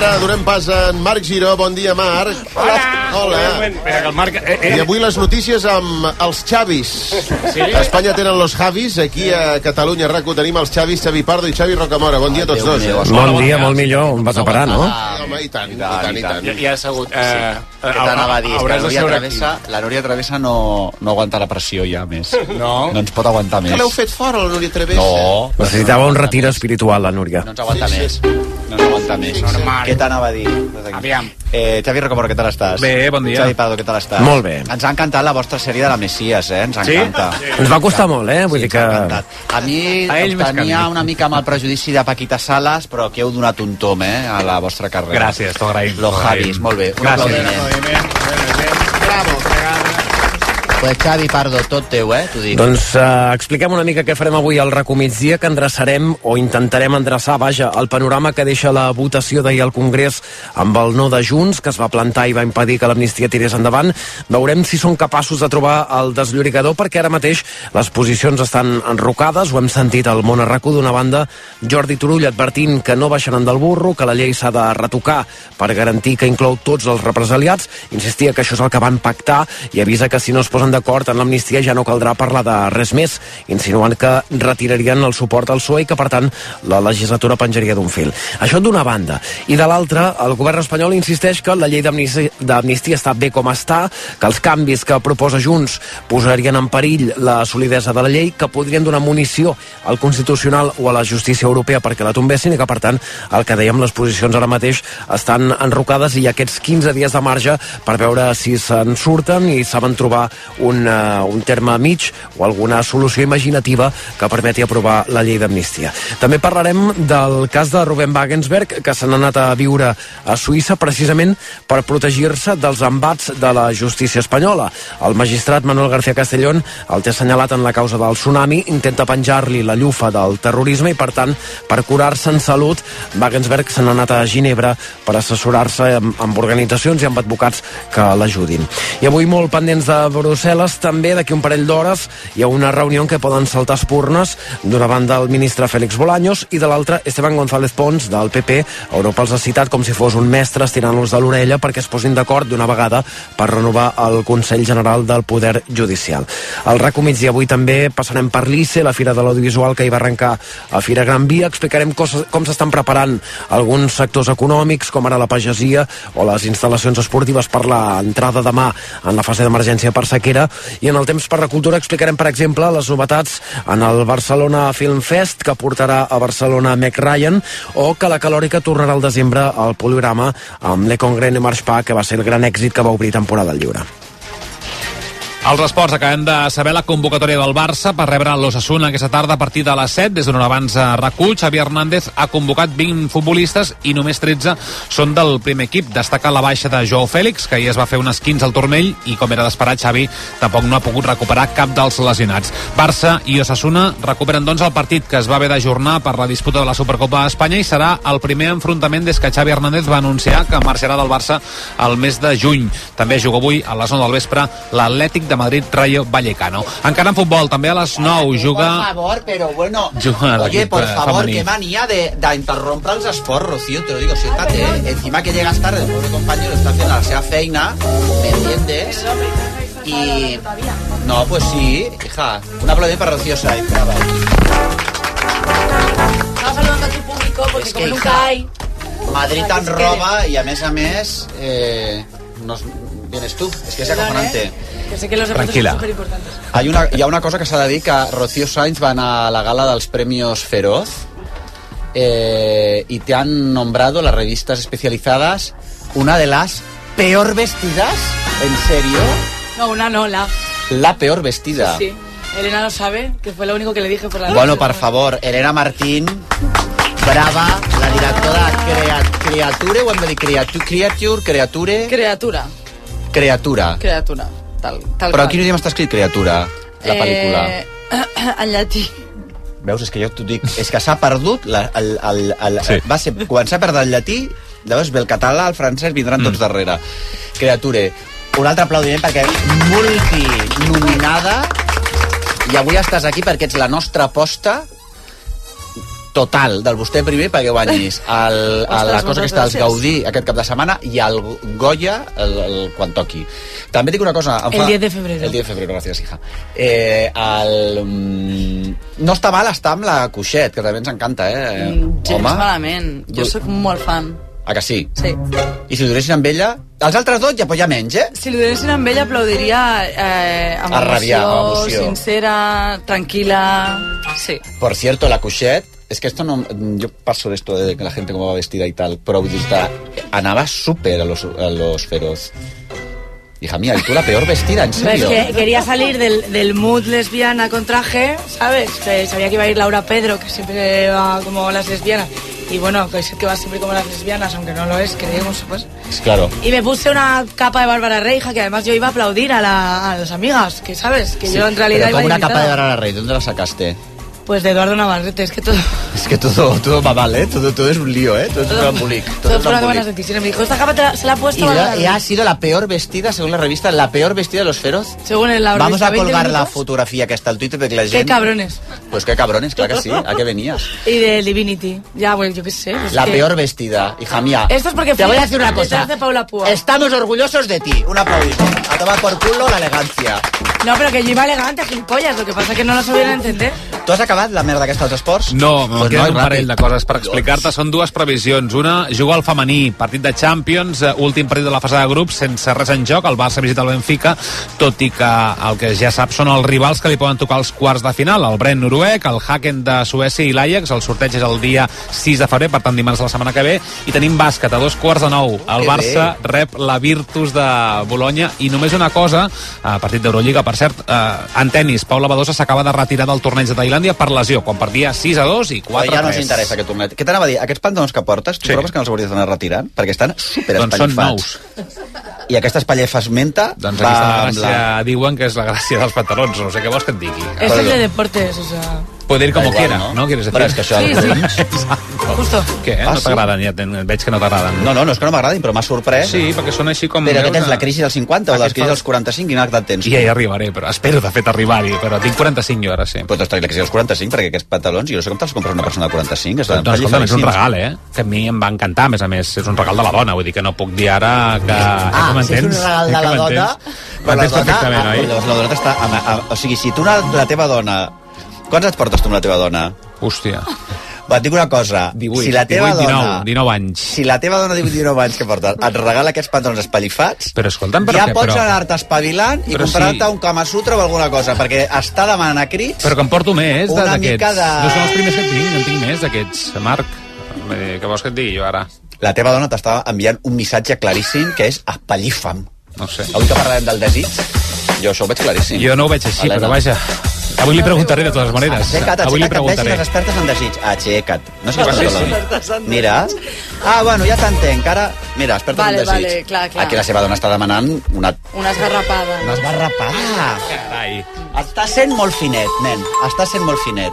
ara donem pas a en Marc Giró. Bon dia, Marc. Hola. Hola. Espera, que el Marc... Eh, eh. I avui les notícies amb els Xavis. Sí? A Espanya tenen los Javis, aquí a Catalunya a RAC1 tenim els Xavis, Xavi Pardo i Xavi Rocamora. Bon dia a tots dos. Eh? Bon dia, molt millor. On vas a parar, no? Home, i tant, i tant, i tant. Ja, ja has hagut... Eh, Què t'anava a dir? És que la Núria Travessa, la Núria Travessa no, no aguanta la pressió ja més. No? No ens pot aguantar més. Que l'heu fet fora, la Núria Travessa? No. Necessitava un retir espiritual, la Núria. No ens aguanta Sí, més. sí. No ens aguanta més. Normal. Què t'anava a dir? Aviam. Eh, Xavi Rocamora, què tal estàs? Bé, bon dia. Xavi Pardo, què tal estàs? Molt bé. Ens ha encantat la vostra sèrie de la Messias, eh? Ens Sí? encanta. Ens va costar molt, eh? Vull dir ens que... ha encantat. A mi A ell tenia mi. una mica amb el prejudici de Paquita Salas, però que heu donat un tom, eh, a la vostra carrera. Gràcies, t'ho agraïm. Agraïm. Javis, molt bé. Un Gràcies. aplaudiment. Pues Xavi Pardo, tot teu, eh, t'ho dic. Doncs uh, expliquem una mica què farem avui al RACO migdia, que endreçarem o intentarem endreçar, vaja, el panorama que deixa la votació d'ahir al Congrés amb el no de Junts, que es va plantar i va impedir que l'amnistia tirés endavant. Veurem si són capaços de trobar el desllorigador, perquè ara mateix les posicions estan enrocades, ho hem sentit al món a RACO d'una banda, Jordi Turull advertint que no baixaran del burro, que la llei s'ha de retocar per garantir que inclou tots els represaliats, insistia que això és el que van pactar i avisa que si no es posen d'acord en l'amnistia ja no caldrà parlar de res més, insinuant que retirarien el suport al PSOE i que, per tant, la legislatura penjaria d'un fil. Això d'una banda. I de l'altra, el govern espanyol insisteix que la llei d'amnistia està bé com està, que els canvis que proposa Junts posarien en perill la solidesa de la llei, que podrien donar munició al Constitucional o a la justícia europea perquè la tombessin i que, per tant, el que dèiem, les posicions ara mateix estan enrocades i hi ha aquests 15 dies de marge per veure si se'n surten i saben trobar un, uh, un terme mig o alguna solució imaginativa que permeti aprovar la llei d'amnistia. També parlarem del cas de Rubén Wagensberg, que se n'ha anat a viure a Suïssa precisament per protegir-se dels embats de la justícia espanyola. El magistrat Manuel García Castellón el té assenyalat en la causa del tsunami, intenta penjar-li la llufa del terrorisme i, per tant, per curar-se en salut, Wagensberg se n'ha anat a Ginebra per assessorar-se amb, amb organitzacions i amb advocats que l'ajudin. I avui molt pendents de Brussel·les, també d'aquí un parell d'hores hi ha una reunió en què poden saltar espurnes d'una banda el ministre Félix Bolaños i de l'altra Esteban González Pons del PP. Europa els ha citat com si fos un mestre estirant-los de l'orella perquè es posin d'acord d'una vegada per renovar el Consell General del Poder Judicial. Al RACO migdia avui també passarem per l'ICE, la Fira de l'Audiovisual que hi va arrencar a Fira Gran Via. Explicarem coses, com s'estan preparant alguns sectors econòmics, com ara la pagesia o les instal·lacions esportives per l'entrada demà en la fase d'emergència per sequera. I en el temps per la cultura explicarem, per exemple, les novetats en el Barcelona Film Fest, que portarà a Barcelona Meg Ryan, o que la Calòrica tornarà al desembre al Poligrama amb Le Congrès de Marchpa, que va ser el gran èxit que va obrir temporada al lliure. Els esports acabem de saber la convocatòria del Barça per rebre l'Ossassuna aquesta tarda a partir de les 7 des hora abans a RAC1. Xavi Hernández ha convocat 20 futbolistes i només 13 són del primer equip. Destaca la baixa de Joao Fèlix, que ahir es va fer un esquins al turmell i com era d'esperar Xavi tampoc no ha pogut recuperar cap dels lesionats. Barça i Ossassuna recuperen doncs el partit que es va haver d'ajornar per la disputa de la Supercopa d'Espanya i serà el primer enfrontament des que Xavi Hernández va anunciar que marxarà del Barça al mes de juny. També juga avui a les 9 del vespre l'Atlètic de Madrid Rayo Vallecano. Encara en futbol, també a les 9 juga... Por favor, pero bueno. Juga Oye, por eh, favor, femení. qué manía de, de interrompre els esports, Rocío, te lo digo, siéntate. ¿eh? Encima que llegas tarde, el pobre compañero está haciendo la seva feina, ¿me entiendes? Y... No, pues sí, hija. Un aplaudiment para Rocío Sainz, bravo. Estaba saludando a tu público porque Es como que, nunca hija, hay... Madrid tan roba y a mes a mes eh, nos vienes tú. Es que es acojonante. ¿Eh? Que sé que los Tranquila. son súper importantes. Hay una, hi ha una cosa que s'ha de dir, que Rocío Sainz va anar a la gala dels premios Feroz eh, y te han nombrado las revistas especializadas una de las peor vestidas, en serio, No, una no, la. la peor vestida. Sí. Elena lo sabe, que fue lo único que le dije por la Bueno, per favor, Elena Martín, brava, la directora Crea, Creature, ho hem de dir Creature, Creature, Creature, Criatura. Creatura. Criatura. Tal, tal Però qual. quin idioma està escrit Creatura, la pel·lícula? Eh, en llatí. Veus, és que jo t'ho dic, és que s'ha perdut, la, el, el, el, Sí. va ser, començar a perdre el llatí, llavors ve el català, el francès, vindran tots darrere. Creature, un altre aplaudiment perquè multinominada i avui estàs aquí perquè ets la nostra aposta total del vostè primer perquè guanyis el, el, la cosa aquesta dels gràcies. Gaudí aquest cap de setmana i el Goya el, el, quan toqui. També dic una cosa... em El 10 de febrero. El 10 de febrero, gràcies, hija. Eh, el, mm, no està mal estar amb la Cuixet, que també ens encanta, eh? Mm, Gens malament. Jo sóc molt fan. Ah, que sí? Sí. I si ho donessin amb ella... Els altres dos ja, pues ja menys, eh? Si li donessin amb ella, aplaudiria eh, amb A rabiar, amb emoció, emoció. sincera, tranquil·la... Sí. Por cierto, la Cuixet, es que esto no... Yo paso de esto de que la gente cómo va vestida y tal, pero vull dir-te, anava súper a los, a los feroz. Hija mía, y tú la peor vestida, en serio. que quería salir del, del mood lesbiana con traje, ¿sabes? Que sabía que iba a ir Laura Pedro, que siempre va como las lesbianas. Y bueno, que es que va siempre como las lesbianas, aunque no lo es, creemos, pues. Claro. Y me puse una capa de Bárbara Reija, que además yo iba a aplaudir a, la- a las amigas, que sabes, que yo en realidad Pero iba como una capa de Bárbara Rey, ¿de dónde la sacaste? Pues de Eduardo Navarrete, es que todo... Es que todo, todo va mal, ¿eh? Todo, todo es un lío, ¿eh? Todo es un. Todo Todo buenas decisiones. Me dijo, esta capa la- se la ha puesto Y, la- y ha sido la peor vestida, según la revista, la peor vestida de los feroz. Según el la Vamos revista, a 20 colgar la fotografía que está al Twitter de que la Qué gente... cabrones. Pues qué cabrones, claro que sí. ¿A qué venías? Y de Divinity. Ya, bueno, yo qué sé. es La que- peor vestida, hija mía. Esto es porque Te voy a decir una cosa. de Paula Púa. Estamos orgullosos de ti. Un aplaudimiento. A tomar por culo la elegancia. No, pero que yo iba elegante, gilipollas. Lo que pasa es que no lo sabían entender. Tu has acabat la merda aquesta dels esports? No, me'n Pues queden no, un ràpid. parell de coses per explicar-te. Són dues previsions. Una, jugar al femení, partit de Champions, eh, últim partit de la fase de grups, sense res en joc. El Barça visita el Benfica, tot i que el que ja sap són els rivals que li poden tocar els quarts de final. El Brent noruec, el Haken de Suècia i l'Ajax. El sorteig és el dia 6 de febrer, per tant dimarts de la setmana que ve. I tenim bàsquet a dos quarts de nou. El Que Barça rep la Virtus de Bologna. I només una cosa, a partit d'Eurolliga, per cert, eh, en tennis, Paula Badosa s'acaba de retirar del torneig de Tailàndia per lesió, quan perdia 6 a 2 i 4 Oi, ja a no 3. ens interessa aquest torneig. Què t'anava a dir? Aquests pantalons que portes, tu Sí. proves que no els hauries d'anar retirant? Perquè estan super Doncs són nous. I aquestes pallefes menta Doncs aquí està la gràcia, diuen que és la gràcia dels pantalons, no sé què vols que et digui. Eso es de deportes, o sea... Puede ir como igual, quiera, no? ¿no? ¿Quieres decir? Però és que això... Sí, sí. Justo. Què? Ah, no sí? t'agraden? Ja ten- veig que no t'agraden. No, no, no és que no m'agradin, però m'ha sorprès. Sí, perquè són així com... Però què veus, tens, eh? la crisi dels 50 o la crisi dels 45? Quina edat tens? I ja hi arribaré, però espero de fet arribar-hi, però tinc 45 jo ara, sí. Però t'has la crisi dels 45 perquè aquests pantalons, jo no sé com te'ls compres una persona de 45, estan Doncs, escolta, és un regal, eh? Que a mi em va encantar, a més a més. És un regal de la dona, vull dir que no puc dir ara que... Ah, que si és un regal de Que la dona, però la dona, ah, llavors la dona està... O sigui, si tu una, la teva dona... Quants et portes tu amb la teva dona? Hòstia. Va, et dic una cosa. 18, si la teva 18, 19, dona... 19 anys. Si la teva dona de 19 anys que porta et regala aquests pantalons espallifats, Però escolta'm, però ja què? pots Però- anar-te espavilant i comprar-te sí. un Kama Sutra o alguna cosa, perquè està demanant a crits... Però que em porto més d'aquests. de- No són els primers que tinc, en tinc més d'aquests, Marc. Eh, Què vols que et digui jo ara? La teva dona t'està enviant un missatge claríssim que és espallifa'm. No sé. Avui que parlarem del desig, jo això ho veig claríssim. Jo no ho veig així, Helena. però vaja. Avui li preguntaré de totes maneres. Aixeca't, Avui li aixeca't, preguntaré. les expertes en desig. Aixeca't. No sé què sí. Mira. Ah, bueno, ja t'entenc. Ara, mira, experta Vale, en desig. vale, clar, clar. Aquí la seva dona està demanant una... Una esgarrapada. Una esgarrapada. Carai. Està sent molt finet, nen. Està sent molt finet.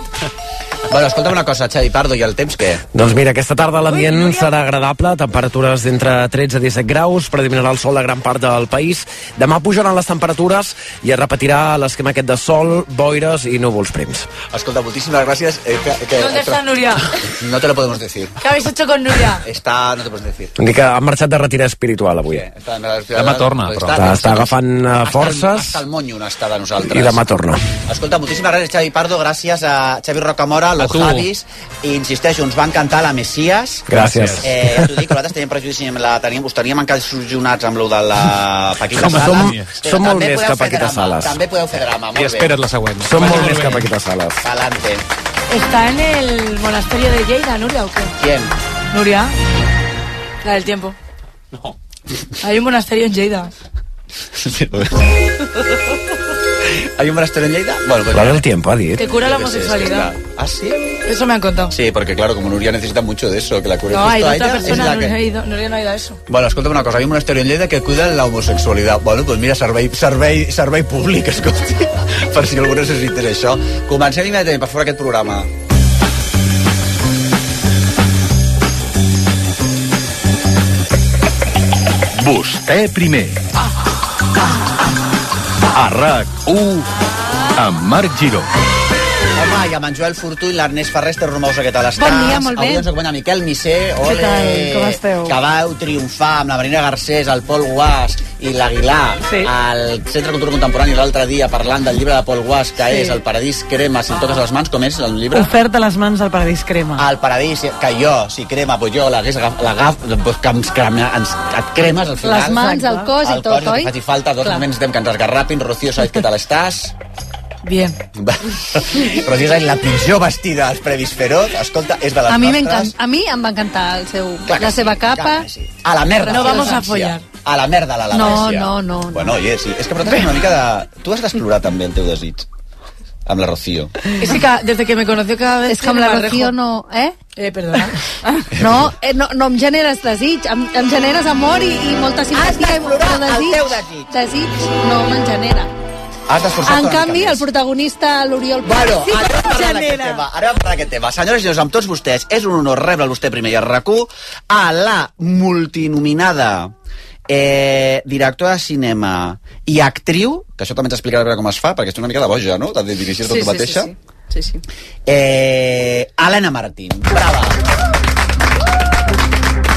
bueno, escolta'm una cosa, Xavi Pardo, i el temps què? Doncs mira, aquesta tarda l'ambient serà agradable, temperatures d'entre 13 i 17 graus, predominarà el sol a gran part del país. Demà pujaran les temperatures i es repetirà l'esquema aquest de sol, boires i núvols prims. Escolta, moltíssimes gràcies. Eh, que, que, ¿Dónde está Nuria? No te lo podemos decir. ¿Qué habéis hecho con Nuria? Està... No te podemos decir. Dir que ha marxat de retirada espiritual avui. Està, Demà torna, però. Està- està agafant, eh, Hasta el- forces. Hasta el monyo n'està de nosaltres. I demà torna. Escolta, moltíssimes gràcies, Xavi Pardo, gràcies a Xavi Rocamora, a los tu. Javis, i insisteixo, ens van cantar la Messias. Gràcies. Eh, ja t'ho dic, nosaltres teníem prejudici la, teníem, us teníem encaixonats amb lo de la Paquita Sala. som- som molt més que Paquita Salas. També podeu fer drama, molt I espera't la següent. Som Vagi molt més que Paquita Sales. Adelante. ¿Está en el monasterio de Lleida, Nuria, o qué? ¿Quién? Nuria. La del tiempo. No. Hay un monasterio en Lleida. ¿Hay un monasterio en Lleida? Bueno, pues La del tiempo, ha dit. Que cura la homosexualidad. ¿Ah, sí? Eso me han contado. Sí, porque claro, como Nuria necesita mucho de eso, que la cure No, justo hay a otra ella, es persona, la Nuria, que... ido, Nuria no ha ido a eso. Bueno, escolta'm una cosa, hi ha un monasterio en Lleida que cuida la homosexualitat. Bueno, doncs mira, servei, servei, servei públic, escolti, per si algú necessités això. Comencem immediatament per fer aquest programa. Vostè primer. A RAC1 amb Marc Giró. Home, i amb en Joel Fortuny, l'Ernest Ferrer, Esther Romosa, què tal estàs? Bon dia, molt bé. Avui ens acompanya Miquel Missé, ole, tal? Com esteu? que vau triomfar amb la Marina Garcés, el Pol Guas i l'Aguilar Sí. al Centre Cultura Contemporani l'altre dia parlant del llibre de Pol Guas, que Sí. és El Paradís Crema, si em toques les mans, com és el llibre? Ofert a les mans del Paradís Crema. El paradís, que jo, si crema, pues jo l'hagués agaf- l'agaf, pues que ens crema, ens, et cremes al final. Les mans, el cos i el tot, cos, el oi? que faci falta, dos Clar. moments temps que ens esgarrapin. Rocío, Saez, què tal estàs? Bien. Va. Rocío Saez, la pitjor vestida als Previs Feroz, escolta, és de les A mi, nostres. a mi em va encantar el seu, Clar la sí, seva capa. sí. A la merda. No vamos a follar. A la merda, la No, no, no, no. Bueno, oye, sí. És que per tant una mica de... Tu has d'explorar també el teu desig amb la Rocío. Es que desde que me conoció cada vez És que amb la Rocío no... Eh? Eh, perdona. No, eh, no, no em generes desig, em, em generes amor i, i molta simpatia. molt d'explorar el teu desig. Desig no me'n genera. Has d'esforçar-te En canvi, el protagonista, l'Oriol Bueno, sí que anem a me'n parlar d'aquest tema. Anem a parlar d'aquest tema. Senyores i senyors, amb tots vostès, és un honor rebre vostè primer i a rac a la multinominada eh, directora de cinema i actriu, que això també ens explicarà com es fa, perquè és una mica de boja, no?, de dirigir-te Sí, tu sí, mateixa. sí, sí. sí, sí. Eh, Helena Martín. Brava.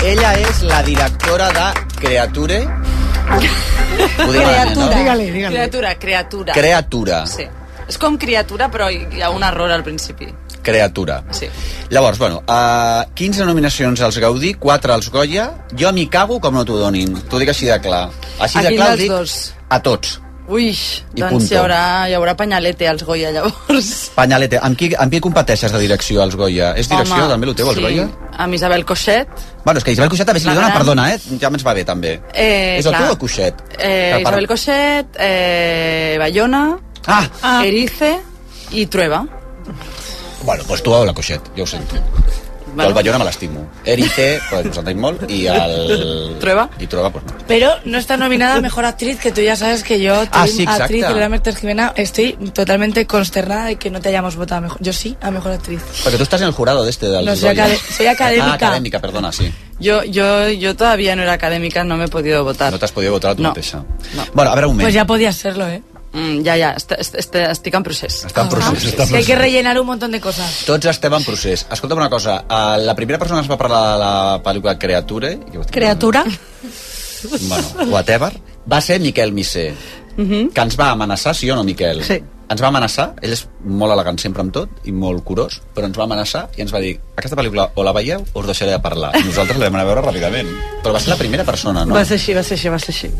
Ella és la directora de Creature. No? Digue-li, digue-li. Criatura, criatura. Creatura. Sí. És com criatura, però hi ha un error al principi. Creatura. Sí. Llavors, bueno, uh, 15 nominacions als Gaudí, 4 als Goya. Jo m'hi cago com no t'ho donin. T'ho dic així de clar. Així A de clar dic dos? a tots. Ui, I doncs punto. hi haurà, hi haurà penyalete als Goya, llavors. Panyalete, amb qui, amb qui competeixes de direcció als Goya? És direcció Home, també el teu, als sí. Goya? Amb Isabel Coixet. Bueno, és que Isabel Cuixet també, si li dona, gran. perdona, eh? Ja ens va bé, també. Eh, és el clar. teu o Cuixet? Eh, Per- Isabel Coixet, eh, Bayona, Ah, ah. Erice i Trueba. bueno, doncs tu o la Cuixet, ja ho sento. El Bayona me l'estimo. Erice, pues ens entenc molt, i el... Trueba? I Trueba, pues no. Pero no está nominada a Mejor Actriz, que tú ya sabes que yo, Ah, sí, exacte. actriz Elena Mertes Jimena, estoy totalmente consternada de que no te hayamos votado a Mejor... Yo sí, a Mejor Actriz. Perquè tu estàs en el jurado de este dels No, soy acade- soy académica. Ah, académica, perdona, sí. Yo, yo, yo todavía no era académica, no me he podido votar. No t'has podido votar a tu No. No. Bueno, a veure, un moment. Pues ya podías serlo, ¿eh? Mm, ja, ja, est est est estic en procés. Està en procés, està en Es que hay que procés. rellenar un montón de cosas. Tots estem en procés. Escolta'm una cosa, uh, la primera persona que ens va parlar de la pel·lícula Creature, Criatura. bueno, whatever, va ser Miquel Missé, que ens va amenaçar, sí o no, Miquel? Sí. Ens va amenaçar, ell és molt elegant sempre amb tot i molt curós, però ens va amenaçar i ens va dir aquesta pel·lícula o la veieu o us deixaré de parlar. I nosaltres la vam anar a veure ràpidament. Però va ser la primera persona, no? Va ser així, va ser així, va ser així.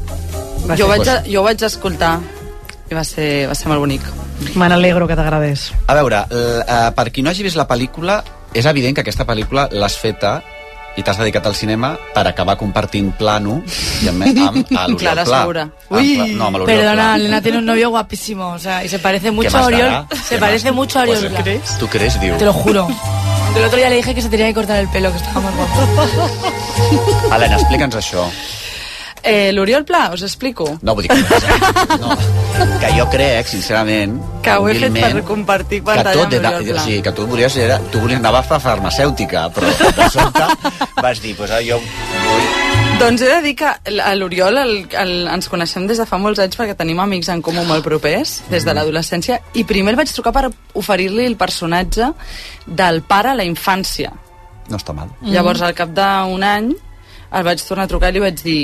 Va Jo ser. vaig, a, jo vaig escoltar i va ser, va ser molt bonic. Me n'alegro que t'agradés. A veure, eh, per qui no hagi vist la pel·lícula, és evident que aquesta pel·lícula l'has feta i t'has dedicat al cinema per acabar compartint plano i amb, amb a l'Oriol Clara Pla. Segura. Amb no, amb Perdona, Pla. Elena tiene un novio guapísimo, o sea, y se parece mucho a Oriol. Se ¿Qué parece mucho a Oriol. Pues, Pla. ¿Tú crees, diu? Te lo juro. El otro día le dije que se tenía que cortar el pelo, que estaba más guapo. Helena, explica'ns això. Eh, L'Oriol Pla, us explico? No, vull dir que, no, que jo crec, sincerament, Que ho he fet per compartir pantalla amb l'Oriol Pla. sigui, que tu volies, era, tu volies anar a fer farmacèutica, però de sobte vas dir, pues, ah, jo vull... Doncs he de dir que a l'Oriol ens coneixem des de fa molts anys perquè tenim amics en comú molt propers, des de l'adolescència, i primer el vaig trucar per oferir-li el personatge del pare a la infància. No està mal. Mm. Llavors, al cap d'un any, el vaig tornar a trucar i li vaig dir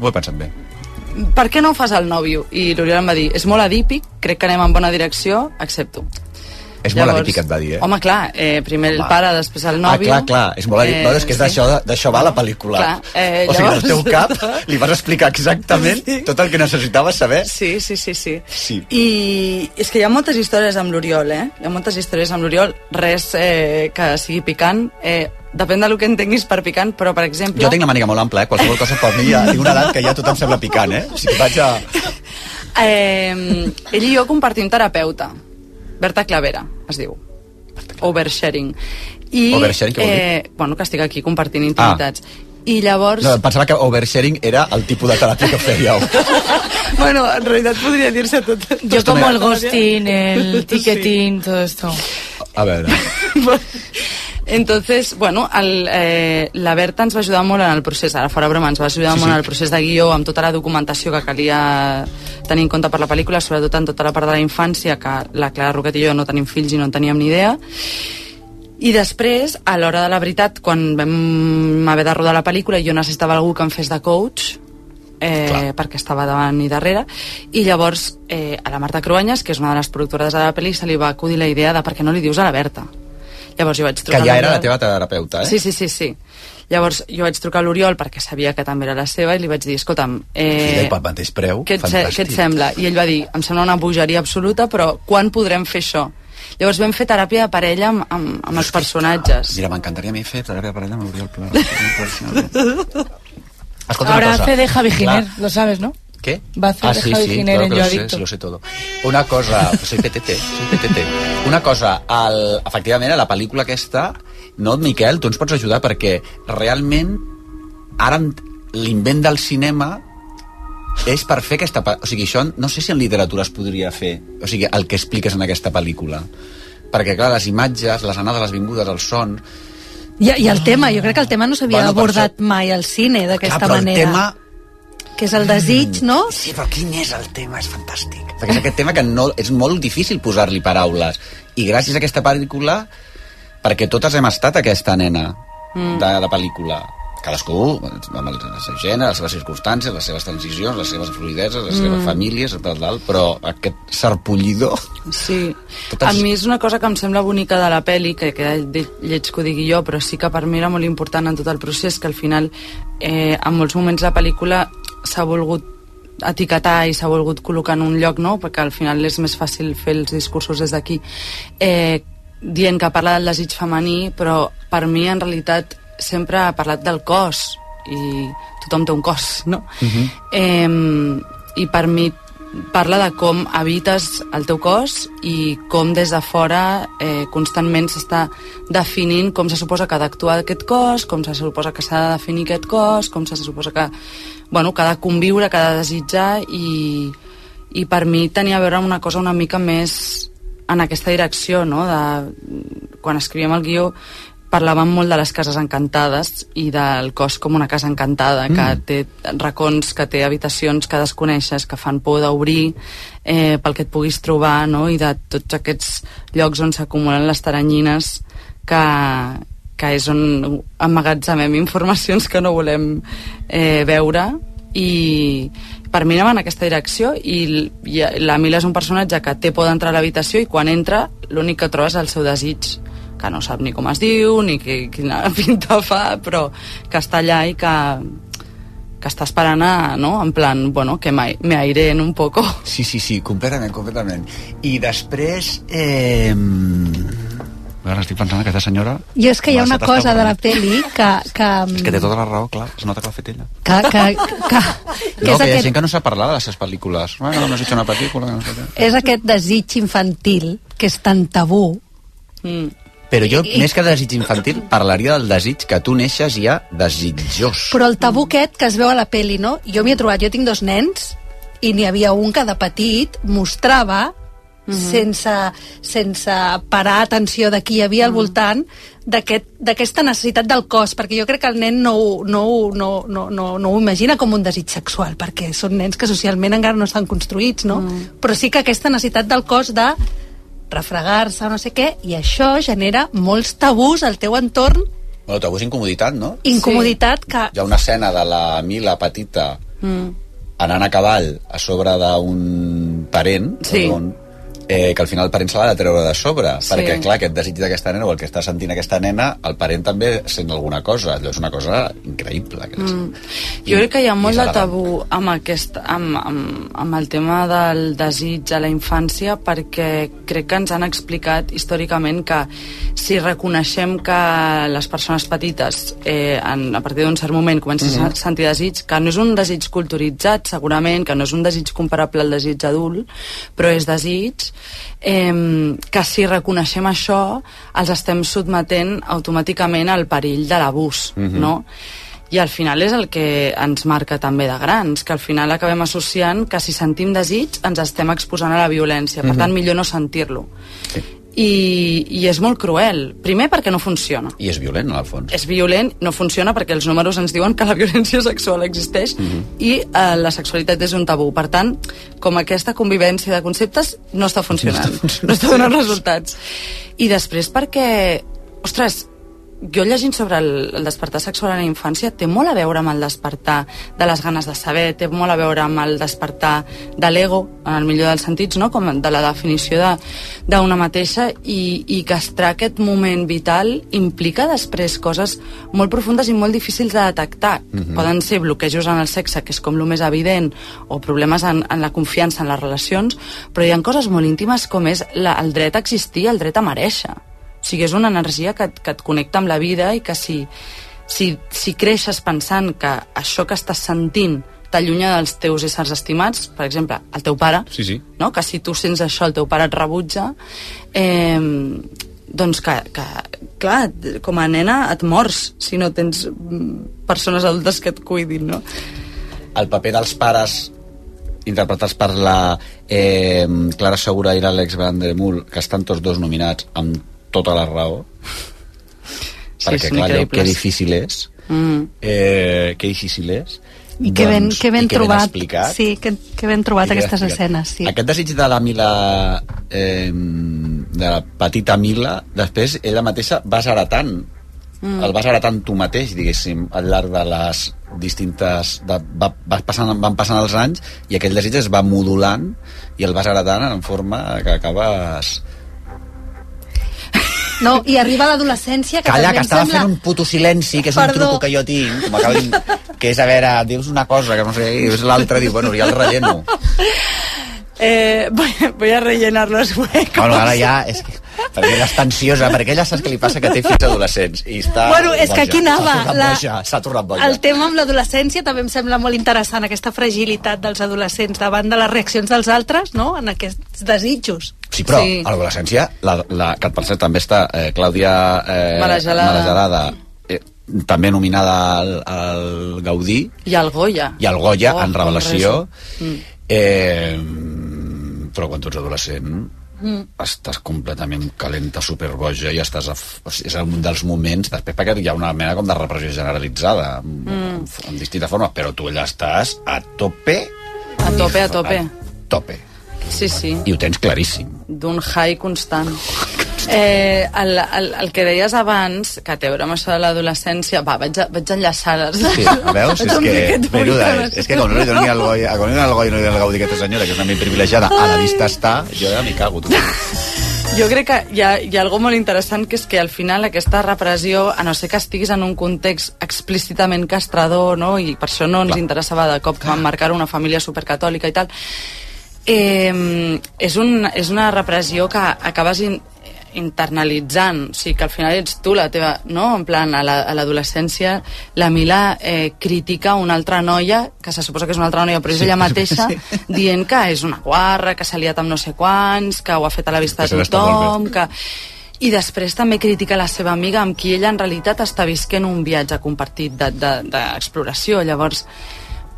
Ho he pensat bé. per què no ho fas al nòvio? I l'Oriol em va dir, és molt adípic, crec que anem en bona direcció, accepto. És molt adípic, et va dir, eh? Home, clar, eh, primer el Home. pare, després el Ah, nòvio... clar, clar, és molt adípic. Eh, no, és que és sí. d'això va la pel·lícula. Clar, eh, o sigui, llavors- al teu cap li vas explicar exactament Sí. tot el que necessitaves saber. Sí, sí, sí, sí. Sí. I és que hi ha moltes històries amb l'Oriol, eh? Hi ha moltes històries amb l'Oriol, res eh, que sigui picant. Eh, depèn del que entenguis per picant, però, per exemple... Jo tinc la màniga molt ampla, eh? Qualsevol cosa per mi ja tinc una edat que ja tot em sembla picant, eh? O sigui, vaig a... Eh, ell i jo compartim terapeuta. Berta Clavera, es diu. Oversharing. I, Oversharing, què vol dir? eh, Bueno, que estic aquí compartint intimitats. I llavors... No, pensava que oversharing era el tipus de teràpia que fèieu. bueno, en realitat podria dir-se tot. Tot como el ghosting, el ticketing, todo esto. A veure... Entonces, bueno, el, eh, la Berta ens va ajudar molt en el procés, ara fora broma, ens va ajudar sí, molt en el procés de guió, amb tota la documentació que calia tenir en compte per la pel·lícula, sobretot en tota la part de la infància, que la Clara Roquet i jo no tenim fills i no en teníem ni idea. I després, a l'hora de la veritat, quan vam haver de rodar la pel·lícula, jo necessitava algú que em fes de coach, eh, perquè estava davant i darrere. I llavors eh, a la Marta Cruanyes que és una de les productores de la pel·li se li va acudir la idea de per què no li dius a la Berta llavors jo vaig trucar Que ja era la l'Oriol. teva terapeuta, eh? Sí, sí, sí, sí. Llavors jo vaig trucar a l'Oriol perquè sabia que també era la seva i li vaig dir, escolta'm, Eh, pel mateix preu, què, et, fantàstic. què et sembla? I ell va dir, em sembla una bogeria absoluta, però quan podrem fer això? Llavors vam fer teràpia de parella amb, amb, amb els personatges. Mira, m'encantaria a mi fer teràpia de parella amb l'Oriol Pla. Escolta Ahora una cosa. hace de Javi Giner, lo sabes, ¿no? ¿Qué? Va a hacer ah, de sí, Javi sí, Giner claro en que Yo lo sé, Adicto. sí, lo sé todo. Una cosa, soy PTT, soy PTT. Una cosa, el, efectivament, a la pel·lícula aquesta, no, Miquel, tu ens pots ajudar perquè realment ara en- l'invent del cinema és per fer aquesta... O sigui, això no sé si en literatura es podria fer, o sigui, el que expliques en aquesta pel·lícula. Perquè, clar, les imatges, les anades, les vingudes, el son... I, I el tema, jo crec que el tema no s'havia Bueno, abordat mai al cine d'aquesta Clar, però el manera. tema Que és el desig, no? Sí, però quin és el tema? És fantàstic. Perquè és aquest tema que no, és molt difícil posar-li paraules. I gràcies a aquesta pel·lícula, perquè totes hem estat aquesta nena Mm. de la pel·lícula. Cadascú, amb el seu gènere, les seves circumstàncies, les seves transicions, les seves fluideses, les seves Mm. famílies, tal, tal, però aquest sarpollidor... Sí, Totes- a mi és una cosa que em sembla bonica de la peli, que queda lle- lleig que ho digui jo, però sí que per mi era molt important en tot el procés, que al final, eh, en molts moments la pel·lícula s'ha volgut etiquetar i s'ha volgut col·locar en un lloc, no?, perquè al final és més fàcil fer els discursos des d'aquí, eh, dient que parla del desig femení, però per mi en realitat sempre ha parlat del cos, i tothom té un cos, no? eh, i per mi parla de com habites el teu cos i com des de fora eh, constantment s'està definint com se suposa que ha d'actuar aquest cos, com se suposa que s'ha de definir aquest cos, com se suposa que, bueno, que ha de conviure, que ha de desitjar i, i per mi tenia a veure una cosa una mica més en aquesta direcció, no? De, quan escrivíem el guió parlàvem molt de les cases encantades i del cos com una casa encantada, que Mm. té racons, que té habitacions que desconeixes, que fan por d'obrir eh, pel que et puguis trobar, no? i de tots aquests llocs on s'acumulen les taranyines que, que és on emmagatzemem informacions que no volem eh, veure i per mi anem en aquesta direcció i, i la Mila és un personatge que té por d'entrar a l'habitació i quan entra l'únic que troba és el seu desig que no sap ni com es diu ni que, quina pinta fa però que està allà i que que està esperant a, no? en plan, bueno, que me, me airen un poco. Sí, sí, sí, completament, completament. I després... Eh... Ara estic pensant, aquesta senyora... Jo és que hi ha una cosa de la peli que... que, És que té tota la raó, clar, es nota que l'ha fet ella. que, que, que, que no, és, que hi ha aquest, gent que no sap parlar de les seves pel·lícules. Bueno, no has hecho una pel·lícula... que No sé què. és aquest desig infantil que és tan tabú. Mm. Però jo, més que de desig infantil, parlaria del desig que tu neixes ja desitjós. Però el tabú aquest que es veu a la peli, no? Jo m'hi he trobat, jo tinc dos nens i n'hi havia un que de petit mostrava sense, sense parar atenció de qui hi havia al voltant d'aquest- d'aquesta necessitat del cos, perquè jo crec que el nen no, ho- no, no, no, no, no ho imagina com un desig sexual, perquè són nens que socialment encara no estan construïts, no? Però sí que aquesta necessitat del cos de refregar-se o no sé què, i això genera molts tabús al teu entorn, Bueno, tabú és incomoditat, no? incomoditat que... Hi ha una escena de la Mila petita Mm. anant a cavall a sobre d'un parent, Sí. on, eh, que al final el parent se l'ha de treure de sobre, Sí. perquè, clar, aquest desig d'aquesta nena o el que està sentint aquesta nena, el parent també sent alguna cosa. Allò és una cosa increïble. Que Mm. Jo crec que hi ha i molt de tabú amb, aquest, amb, amb, amb el tema del desig a la infància perquè crec que ens han explicat històricament que si reconeixem que les persones petites eh, en, a partir d'un cert moment comencen Mhm. a sentir desig, que no és un desig culturitzat segurament, que no és un desig comparable al desig adult, però és desig eh, que si reconeixem això els estem sotmetent automàticament al perill de l'abús, Mhm. no? I al final és el que ens marca també de grans, que al final acabem associant que si sentim desig ens estem exposant a la violència, per Mhm. tant millor no sentir-lo. I, i és molt cruel. Primer perquè no funciona. I és violent, al fons. És violent, no funciona perquè els números ens diuen que la violència sexual existeix Mhm. i eh, la sexualitat és un tabú. Per tant, com aquesta convivència de conceptes no està funcionant, no està donant resultats. I després perquè, ostres, jo llegint sobre el, el despertar sexual en la infància té molt a veure amb el despertar de les ganes de saber, té molt a veure amb el despertar de l'ego, en el millor dels sentits, no? com de la definició de- d'una mateixa i, i que estar aquest moment vital implica després coses molt profundes i molt difícils de detectar. Mhm. Poden ser bloquejos en el sexe, que és com el més evident, o problemes en, en la confiança en les relacions, però hi ha coses molt íntimes com és la, el dret a existir, el dret a mereixer. O sigui, és una energia que, que et connecta amb la vida i que si, si, si creixes pensant que això que estàs sentint t'allunya dels teus éssers estimats, per exemple, el teu pare, Sí, sí. no? que si tu sents això, el teu pare et rebutja, eh, doncs que, que, clar, com a nena et mors si no tens mm, persones adultes que et cuidin, no? el paper dels pares interpretats per la eh, Clara Segura i l'Àlex Vandermull que estan tots dos nominats amb tota la raó Sí, perquè clar, allò, que difícil és Mm. eh, que difícil és I que ben, que ben i que trobat, explicat sí, que, que ben trobat que aquestes explicat. escenes, sí. Aquest desig de la Mila, eh, de la petita Mila, després ella mateixa vas heretant Mm. el vas heretant tu mateix, diguéssim, al llarg de les distintes... De, va, vas passant, van passant els anys i aquell desig es va modulant i el vas heretant en forma que acabes... No, i arriba l'adolescència que Calla, que estava sembla... fent un puto silenci, que és Perdó. un truco que jo tinc, com acabin, que és, a veure, dius una cosa, que no sé, i l'altre diu, bueno, ja el relleno. Eh, voy, voy a rellenar los huecos. Bueno, ara ja, és que, perquè ella està ansiosa, perquè ella saps què li passa que té fills adolescents i està Bueno, és que boja. aquí anava, S'ha tornat la- boja, s'ha tornat boja. El tema amb l'adolescència també em sembla molt interessant, aquesta fragilitat dels adolescents davant de les reaccions dels altres, no?, en aquests desitjos. Sí, però Sí. a l'adolescència, la, la, que per cert també està eh, Clàudia eh, Malagelada. Malagelada, eh, també nominada al, al Gaudí I el Goya. i al Goya Oh, en revelació Mm. eh, però quan tu ets adolescent Mm. estàs completament calenta, superboja i estàs a, és un dels moments després perquè hi ha una mena com de repressió generalitzada en, Mm. en distintes formes però tu allà estàs a tope A tope, a tope. tope Sí, sí, i ho tens claríssim d'un high constant. Eh, el, el, el que deies abans, que té a veure amb això de l'adolescència... Va, vaig, a, vaig enllaçar les... Sí, a veus? És que, menuda, és, és que com no li doni el Goya, com no li doni el Goya i no li doni el Gaudí a aquesta senyora, que és una ment privilegiada, a la vista està, jo ja m'hi cago, tu. Jo crec que hi ha, hi ha algo molt interessant que és que al final aquesta repressió, a no ser que estiguis en un context explícitament castrador, no? i per això no ens Clar. interessava de cop van marcar una família supercatòlica i tal, eh, és, un, és una repressió que acabes in, internalitzant, o sigui que al final ets tu la teva, no? En plan, a la- l'adolescència la Mila eh, critica una altra noia, que se suposa que és una altra noia, però és Sí, ella mateixa, sí. dient que és una guarra, que s'ha liat amb no sé quants, que ho ha fet a la vista de tothom, que... I després també critica la seva amiga amb qui ella en realitat està visquent un viatge compartit d'exploració. De, d'exploració. Llavors,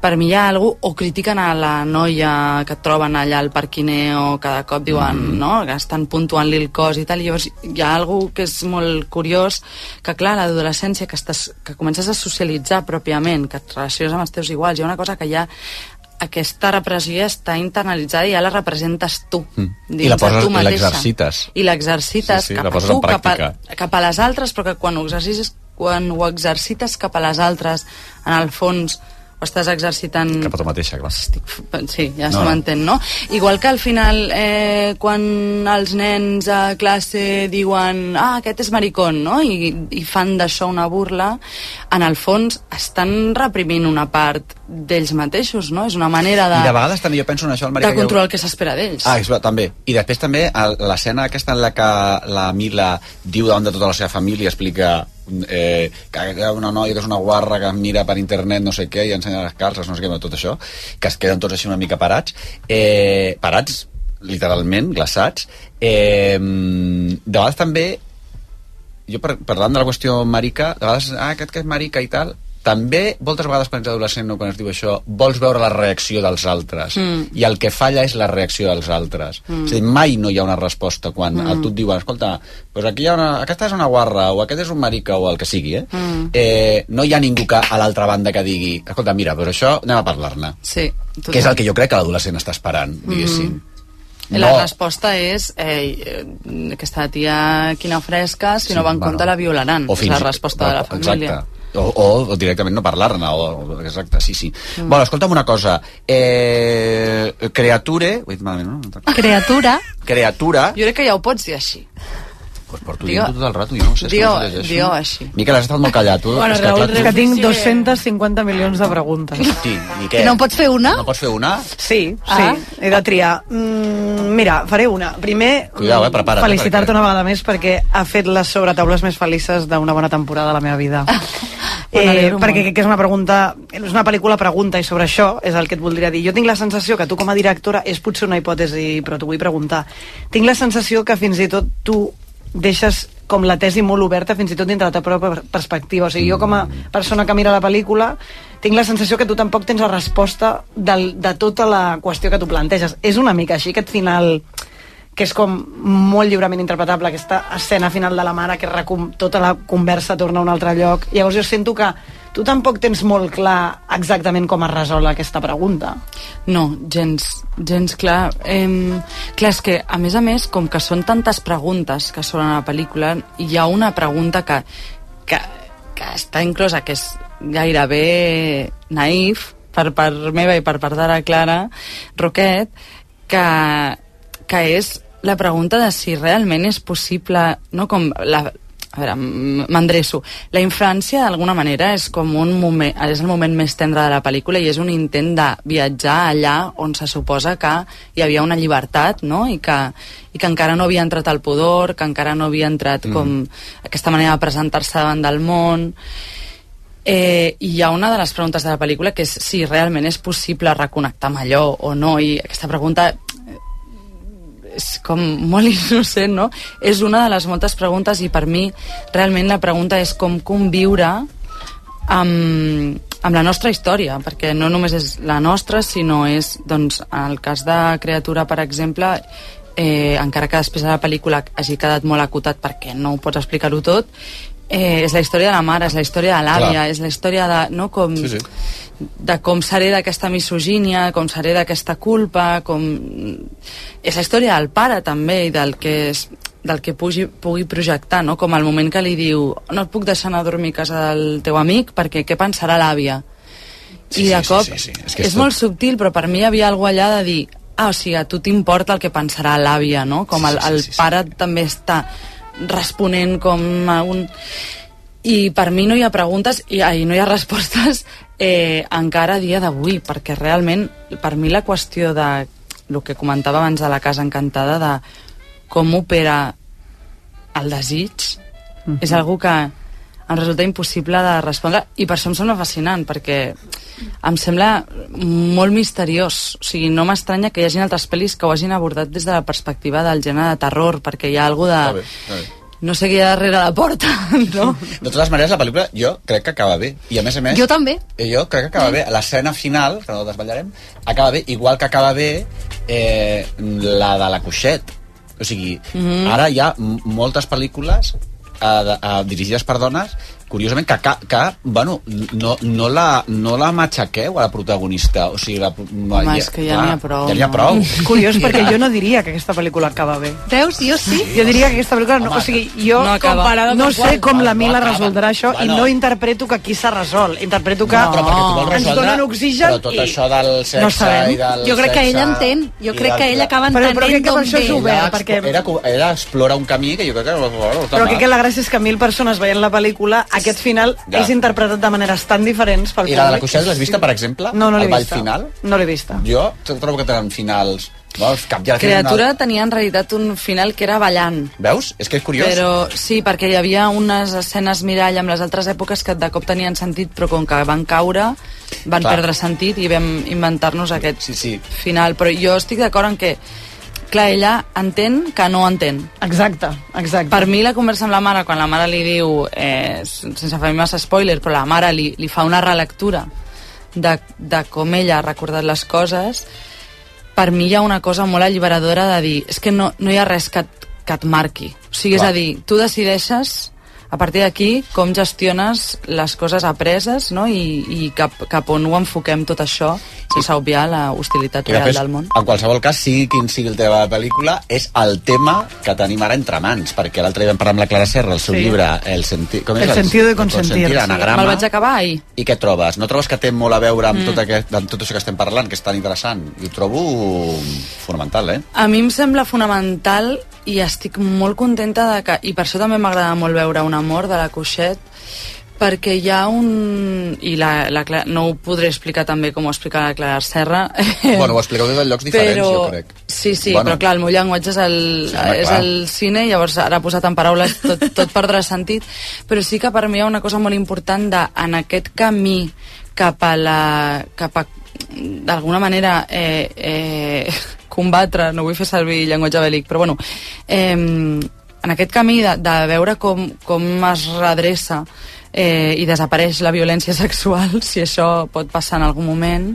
per mi hi ha algú, o critiquen a la noia que troben allà al parquineo, cada cop diuen, mm. no?, que estan puntuant-li el cos i tal, i llavors hi ha algú que és molt curiós, que clar, l'adolescència, que, estàs, que comences a socialitzar pròpiament, que et relaciones amb els teus iguals, hi ha una cosa que ja aquesta repressió està internalitzada i ja la representes tu. Mm. dins I la poses- tu i mateixa. l'exercites. I l'exercites Sí, sí, cap la a tu, cap a, cap a les altres, però que quan ho exercites, quan ho exercites cap a les altres, en el fons ho estàs exercitant... Cap a tu mateixa, clar. Sí, ja No, se no. m'entén, no? Igual que al final, eh, quan els nens a classe diuen ah, aquest és maricón, no? I, i fan d'això una burla, en el fons estan reprimint una part d'ells mateixos, no? És una manera de, I de vegades també jo penso en això, el de controlar el que s'espera d'ells. Ah, és, també. I després també l'escena aquesta en la que la Mila diu davant de tota la seva família, explica eh, que una noia que és una guarra que mira per internet no sé què i ensenya les calces, no sé què, tot això, que es queden tots així una mica parats, eh, parats literalment, glaçats. Eh, de vegades també jo par parlant de la qüestió marica, de vegades, ah, aquest que és marica i tal, també, moltes vegades quan ets adolescent o quan es diu això, vols veure la reacció dels altres. Mm. I el que falla és la reacció dels altres. Mm. És a dir, mai no hi ha una resposta quan Mm. a tu et diuen, escolta, doncs aquí hi ha una, aquesta és una guarra, o aquest és un marica, o el que sigui, eh? Mm. eh no hi ha ningú que a l'altra banda que digui, escolta, mira, però això anem a parlar-ne. Sí, Que és el que jo crec que l'adolescent està esperant, diguéssim. Mm. La resposta és eh, aquesta tia quina fresca, si Sí, no va en bueno. compte la violaran. O és fins la i- resposta de la família. Exacte. O, o, o directament no parlar-ne o, exacte, sí, sí. Mm. Bueno, escolta'm una cosa eh, Creature ho he dit malament, no? Criatura. Creatura Jo crec que ja ho pots dir així. Pues porto dient tot el rato, jo no sé, s'ho llegeixo. digue-ho així. Miquel, has estat molt callat tu, Bueno, és que, Raül, clar, que tinc 250 milions de preguntes. Hosti, i què? No en pots fer una? No pots fer una? Sí, sí, Ah. he de triar. Mm, mira, faré una. Primer, Cuidao, eh, prepara't, felicitar-te perquè- una vegada més perquè ha fet les sobretaules més felices d'una bona temporada de la meva vida. Eh, n'alegro perquè crec que és una pregunta, és una pel·lícula pregunta i sobre això és el que et voldria dir. Jo tinc la sensació que tu com a directora, és potser una hipòtesi, però t'ho vull preguntar, tinc la sensació que fins i tot tu deixes com la tesi molt oberta fins i tot dintre la teva pròpia perspectiva. O sigui, jo com a persona que mira la pel·lícula tinc la sensació que tu tampoc tens la resposta del, de tota la qüestió que tu planteges. És una mica així, aquest final que és com molt lliurement interpretable, aquesta escena final de la mare que recom tota la conversa torna a un altre lloc. Llavors jo sento que tu tampoc tens molt clar exactament com es resol aquesta pregunta. No, gens, gens clar. Eh, clar, és que, a més a més, com que són tantes preguntes que són a la pel·lícula, hi ha una pregunta que, que, que està inclosa, que és gairebé naïf, per part meva i per part de la Clara Roquet, que, que és la pregunta de si realment és possible, no com la, a veure, m'endreço. La infància, d'alguna manera, és com un moment, és el moment més tendre de la pel·lícula i és un intent de viatjar allà on se suposa que hi havia una llibertat, no?, i que, i que encara no havia entrat el pudor, que encara no havia entrat mm. com aquesta manera de presentar-se davant del món... Eh, I hi ha una de les preguntes de la pel·lícula que és si realment és possible reconnectar amb allò o no, i aquesta pregunta és com molt innocent, no? És una de les moltes preguntes i per mi realment la pregunta és com conviure amb, amb la nostra història, perquè no només és la nostra, sinó és, doncs, en el cas de Creatura, per exemple, eh, encara que després de la pel·lícula hagi quedat molt acotat perquè no ho pots explicar-ho tot, eh, és la història de la mare, és la història de l'àvia, és la història de, no, com, Sí, sí. de com seré d'aquesta misogínia, com seré d'aquesta culpa, com... És la història del pare també i del que, és, del que pugui, pugui projectar, no? com el moment que li diu no et puc deixar anar a dormir a casa del teu amic perquè què pensarà l'àvia? Sí, I de sí, cop sí, sí, sí. És que és és tot- molt subtil, però per mi hi havia alguna allà de dir ah, o sigui, a tu t'importa el que pensarà l'àvia, no? Com el, el pare també està responent com a un... I per mi no hi ha preguntes i, ai, no hi ha respostes eh, encara a dia d'avui, perquè realment per mi la qüestió de el que comentava abans de la Casa Encantada de com opera el desig mm -hmm. és algo que em resulta impossible de respondre i per això em sembla fascinant perquè em sembla molt misteriós o sigui, no m'estranya que hi hagin altres pel·lis que ho hagin abordat des de la perspectiva del gènere de terror perquè hi ha algú de... Està bé, està bé. no sé què hi ha darrere la porta, no? De totes maneres, la pel·lícula jo crec que acaba bé. I a més a més... Jo també. Eh, Jo crec que acaba bé. L'escena final, que no desvetllarem, acaba bé, igual que acaba bé eh, la de la Cuixet. O sigui, mm. -hmm. ara hi ha moltes pel·lícules eh, de, eh, dirigides per dones curiosament que, que, que bueno, no, no, la, no la matxaqueu a la protagonista o sigui, la, Home, és que ja n'hi ha prou, ja n'hi ha no? prou És curiós perquè jo no diria que aquesta pel·lícula acaba bé. Veus? Jo sí. Jo diria que aquesta pel·lícula no, o sigui, jo No acaba. no sé com la Mila resoldrà això i Bueno. no interpreto que aquí s'ha resolt. Interpreto que No, però perquè tu vols ens resoldre, donen oxigen però tot i... això del sexe No sabem. i del Jo crec que ella entén. Jo i crec que ella acaba Però- però entenent crec que per això és obert. Perquè- era, ella explora un camí que jo crec que... Però crec que la gràcia és que mil persones veient la pel·lícula, aquest final Ja. és interpretat de maneres tan diferents pel I la de la. Cuixet l'has vista, per exemple? No, no l'he vista. final? No l'he vista. Jo trobo que tenen finals... Veus? Cap ja Creatura tenia en realitat un final que era ballant. Veus? És que és curiós. Però sí, perquè hi havia unes escenes mirall amb les altres èpoques que de cop tenien sentit, però com que van caure, van Clar. perdre sentit i vam inventar-nos aquest Sí, sí. final. Però jo estic d'acord en que clar, ella entén que no entén. Exacte, exacte. Per mi la conversa amb la mare, quan la mare li diu, eh, sense fer massa spoiler, però la mare li, li fa una relectura de, de com ella ha recordat les coses, per mi hi ha una cosa molt alliberadora de dir, és que no, no hi ha res que, que et marqui. O sigui, és Clar. a dir, tu decideixes a partir d'aquí com gestiones les coses apreses no? I, i cap, cap on ho enfoquem tot això sense obviar la hostilitat I real després, del món. en qualsevol cas, sigui quin sigui el tema de la pel·lícula, és el tema que tenim ara entre mans, perquè l'altre dia vam parlar amb la Clara Serra, el seu Sí. llibre, El, senti... com és? El sentido de consentir, sí. anagrama. Me'l vaig acabar ahir. I què trobes? No trobes que té molt a veure amb, mm. tot, aquest, amb tot això que estem parlant, que és tan interessant? I ho trobo fonamental, eh? A mi em sembla fonamental i estic molt contenta de que, i per això també m'agrada molt veure un amor de la Cuixet, perquè hi ha un... i la, la, Cla- no ho podré explicar també com ho explica la Clara Serra bueno, ho expliqueu des de llocs diferents, però, jo crec. Sí, sí, Bueno. però clar, el meu llenguatge és el, Sí, és clar. el cine, llavors ara posat en paraules tot, tot perdrà sentit, però sí que per mi hi ha una cosa molt important de, en aquest camí cap a la... cap a d'alguna manera eh, eh, combatre, no vull fer servir llenguatge bèl·lic, però bueno, eh, en aquest camí de, de veure com, com es redreça eh, i desapareix la violència sexual, si això pot passar en algun moment,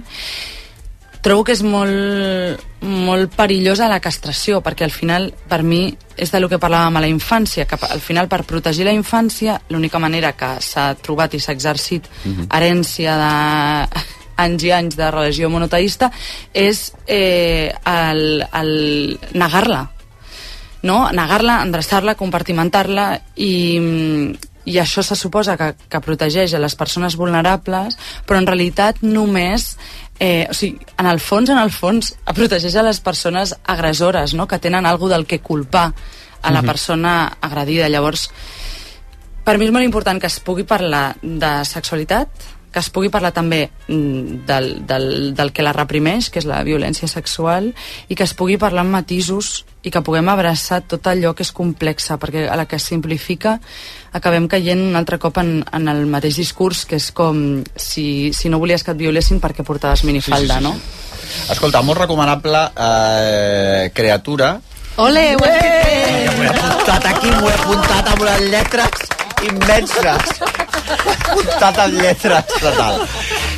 trobo que és molt, molt perillosa la castració, perquè al final, per mi, és de lo que parlàvem a la infància, que al final, per protegir la infància, l'única manera que s'ha trobat i s'ha exercit Mhm. herència de anys i anys de religió monoteista és eh, el, el negar-la no? negar-la, endreçar-la, compartimentar-la i, i això se suposa que, que protegeix a les persones vulnerables, però en realitat només eh, o sigui, en el fons, en el fons, protegeix a les persones agressores, no? que tenen alguna del que culpar a la Mhm. persona agredida. Llavors, per mi és molt important que es pugui parlar de sexualitat, que es pugui parlar també mm, del, del, del que la reprimeix, que és la violència sexual, i que es pugui parlar amb matisos i que puguem abraçar tot allò que és complexa, perquè a la que es simplifica acabem caient un altre cop en, en el mateix discurs, que és com si, si no volies que et violessin perquè portaves minifalda, Sí, sí, sí, no? Escolta, molt recomanable eh, Creatura, Ole, ho he apuntat aquí, m'ho he apuntat amb unes lletres immenses. apuntat amb lletres, total.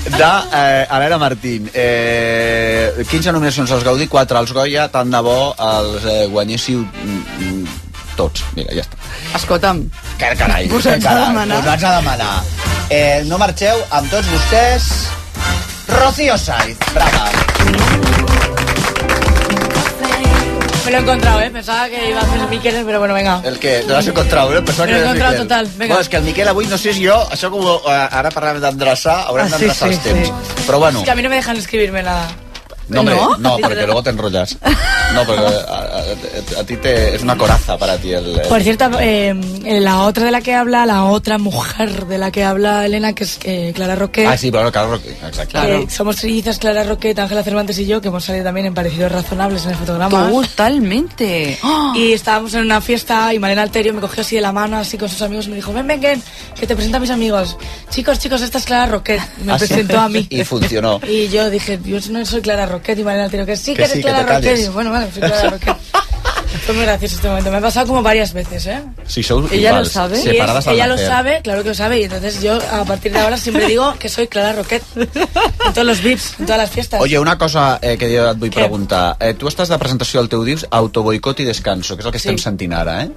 De eh, Helena Martín. Eh, 15 nominacions als Gaudí, 4 als Goya, tant de bo els eh, guanyéssiu mm, mm, tots. Mira, ja està. Escolta'm, Que carai, Posats que a carai, demanar. posats a demanar. Eh, no marxeu amb tots vostès. Rocío Saiz, brava. Me lo he encontrado, ¿eh? Pensaba que iba a hacer Miquel, pero bueno, venga. El que te l'has encontrat, eh? Pensava que era Miquel. total, vinga. Bueno, és que el Miquel avui, no sé si jo, això com eh, ara parlàvem d'endreçar, haurem Ah, sí, d'endreçar sí, els temps. sí. Però bueno, Es que a mí no me dejan escribirme nada. No, hombre, ¿No? no, porque luego te enrollas. No, porque a, a- a ti te, es una coraza para ti el... el- Por cierto, eh, la otra de la que habla, la otra mujer de la que habla Elena, que es eh, Clara Roquet. Ah, sí, pero claro, exacto. que somos trillizas Clara Roquet, Ángela Cervantes y yo, que hemos salido también en Parecidos Razonables en el fotograma. Totalmente. Y estábamos en una fiesta y Malena Alterio me cogió así de la mano, así con sus amigos, y me dijo, ven, ven, ven, que te presento a mis amigos. Chicos, chicos, esta es Clara Roquet. Y me Ah, sí. presentó a mí. Y funcionó. Y yo dije, yo no soy Clara Roquet. Y Malena Alterio, que sí, Que que, eres sí, Clara te calles. Roquet. Y yo, bueno, vale, soy Clara Roquet. Fue muy gracioso este momento. Me ha pasado como varias veces, ¿eh? Si sou Ella iguals, lo sabe. Y es- al ella lo sabe, claro que lo sabe. Y entonces yo, a partir de ahora, siempre digo que soy Clara Roquet. En todos los VIPs, en todas las fiestas. Oye, una cosa eh, que jo et vull Què? preguntar. Eh, tu estàs de presentació al teu dius autoboicot i descanso, que és el que estem sentint ara, eh?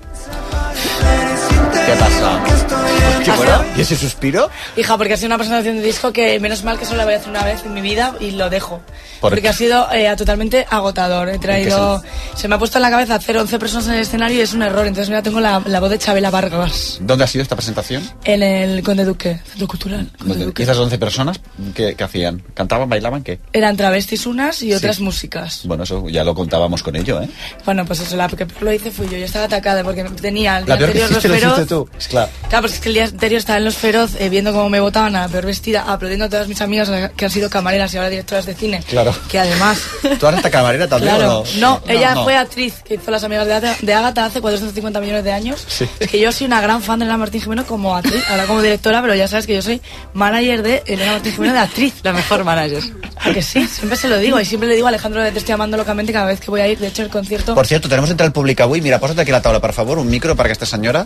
Què passa? Hòstia, bueno, ¿y ese suspiro? Hija, porque ha sido una presentación de disco que menos mal que solo la voy a hacer una vez en mi vida y lo dejo. ¿Por porque qué? ha sido eh, totalmente agotador. He traído. Se me ha puesto en la cabeza hacer 11 personas en el escenario y es un error. Entonces mira, tengo la, la voz de Chabela Vargas ¿Dónde ha sido esta presentación? en el Conde Duque, Centro Cultural. ¿Y esas 11 personas qué, qué hacían? ¿Cantaban, bailaban, qué? Eran travestis unas y otras Sí. músicas. Bueno, eso ya lo contábamos con ello, ¿eh? Bueno, pues eso, la que lo hice fui yo. Yo estaba atacada porque tenía el día La peor que anterior los hiciste lo tú. Es claro. Claro, porque es que el día anterior estaba en Los Feroz eh, viendo cómo me votaban a la peor vestida, aplaudiendo a todas mis amigas que han sido camareras y ahora directoras de cine. Claro. Que además. ¿Tú eres esta camarera también Claro, o no, no? ella no. fue actriz que hizo Las Amigas de, Ata- de Ágata hace 450 millones de años. Sí. Es que yo soy una gran fan de Elena Martín Jimeno como actriz, ahora como directora, pero ya sabes que yo soy manager de Elena Martín Jimeno de actriz. La mejor manager. ¿A que sí? Siempre se lo digo y siempre le digo a Alejandro que te estoy amando locamente cada vez que voy a ir. De hecho, el concierto. Per cierto, tenemos entre el públic avui. Mira, posa't aquí la taula, per favor, un micro per aquesta senyora.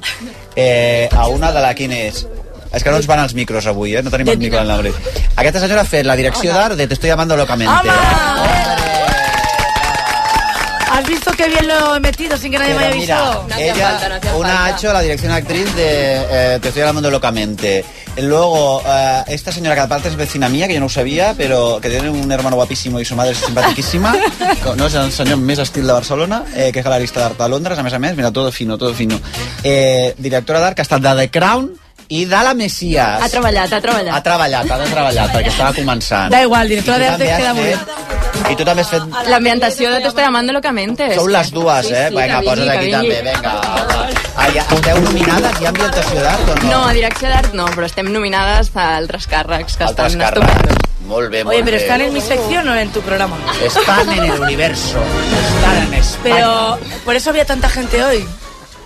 Eh, a una de la... Quin és? És que no ens van els micros avui, eh? No tenim el micro al Madrid. Aquesta senyora ha fet la direcció d'art de Te estoy amando locamente. ¿Has visto qué bien lo he metido sin que nadie me haya mira, visto? ella, una ha hecho la dirección actriz de eh, Te estoy hablando locamente. Luego, eh, esta señora que aparte es vecina mía, que yo no sabía, pero que tiene un hermano guapísimo y su madre es simpaticísima. no és el senyor més estil de Barcelona, eh, que és galerista d'art a Londres, a més a més, mira, todo fino, todo fino. Eh, directora d'art que ha estat de The Crown i de la Messias. Ha treballat, ha treballat. Ha treballat, ha treballat, perquè estava començant. Da igual, directora de has queda fet- I tu també has fet L'ambientació de Te estoy amando locamente. Sou les dues, Sí, eh? sí, Vinga, que posa't aquí que també, vinga. Ah, ja, esteu nominades? Hi ha ambientació d'art o no? No, a direcció d'art no, però estem nominades a altres càrrecs que Altres estan càrrecs. estupendos. Molt bé, molt Oye, pero bé. están en mi sección o en tu programa. Están en el universo. Están en España. Pero por eso había tanta gente hoy.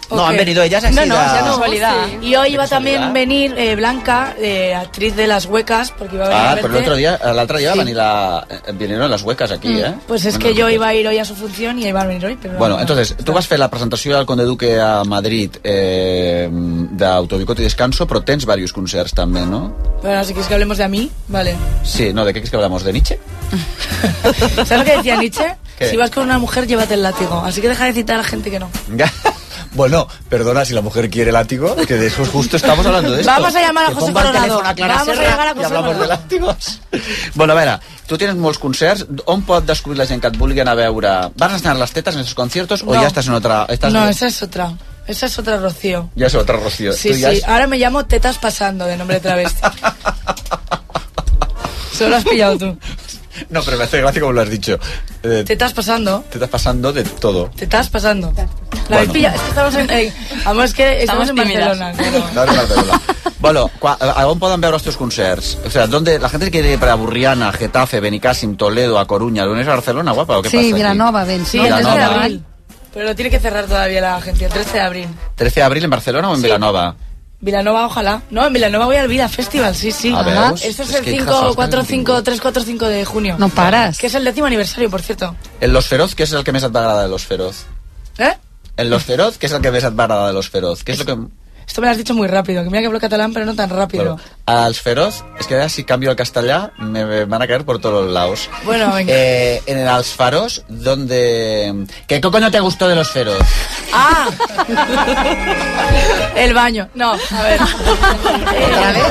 ¿O No, han venido ellas así No, no, ya casualidad. Y hoy iba ¿De también casualidad? venir eh, Blanca, eh, actriz de Las Huecas, porque iba a venir a Ah, verte. pero el otro día, el otro día Sí. va venir la, eh, vinieron las huecas aquí, eh? Pues es Bueno, que yo iba a ir hoy a su función y iba a venir hoy, pero... Bueno, no. entonces, tu vas fer la presentació del Conde Duque a Madrid eh, d'Autobicot i Descanso, però tens varios concerts també, no? Bueno, si quieres que hablemos de a mí, vale. Sí, no, ¿de qué quieres que hablamos? ¿De Nietzsche? ¿Sabes lo que decía Nietzsche? ¿Qué? Si vas con una mujer, llévate el látigo. Así que deja de citar a la gente que no. Bueno, perdona, si la mujer quiere látigo, que de eso justo estamos hablando de esto. Vamos a llamar a José Coronado. a Vamos a Serra llamar a José hablamos de Coronado. látigos. Bueno, a veure, tu tienes molts concerts, on pot descobrir la gent que et vulgui anar a veure? ¿Vas a enseñar las tetas en esos conciertos o No. ya estás en otra...? Estás No, esa es otra. Esa es otra Rocío. Ya es otra, Rocío. Sí, Tú sí. ya es- Ahora me llamo Tetas Pasando, de nombre de travesti. Solo lo has pillado tú. No, pero me hace gracia como lo has dicho. Eh, Tetas Pasando. te estás pasando de todo. Te estás pasando. ¿La Bueno. pillado? Es que estamos en... eh, vamos, es que estamos, Estamos en. Barcelona. no, no, no. Bueno, cua- a on poden veure els teus concerts? O sea, ¿dónde la gente quiere ir para Burriana, Getafe, Benicàssim, Toledo, a Coruña? ¿Vienes a Barcelona, guapa, o qué Sí, pasa? Vilanova, ben. Sí, no? el 13 de Vilanova. abril. Pero lo tiene que cerrar todavía la agencia, el 13 de abril. 13 de abril en Barcelona o en Sí. Vilanova? Vilanova, ojalá. No, en Vilanova voy al Vida Festival, sí, sí. A ver, es, es el que 5, hijas, 4, hasta el 5, 3, 4, 5 de junio. No pares. Que es el décimo aniversario, por cierto. En Los Feroz, què és el que va agradar de Los Feroz? ¿Eh? En Los Feroz, què és el que va agradar de Los Feroz? Què és el que... Esto me lo has dicho muy rápido, que mira que hablo catalán, pero no tan rápido. Bueno, als Feroz, es que ara si cambio al castellà me me van a caer por todos los lados. Bueno, venga. Eh, en el Als Faros, donde... ¿Qué coño te gustó de Los Feroz? ¡Ah! el baño. No, a ver. Eh,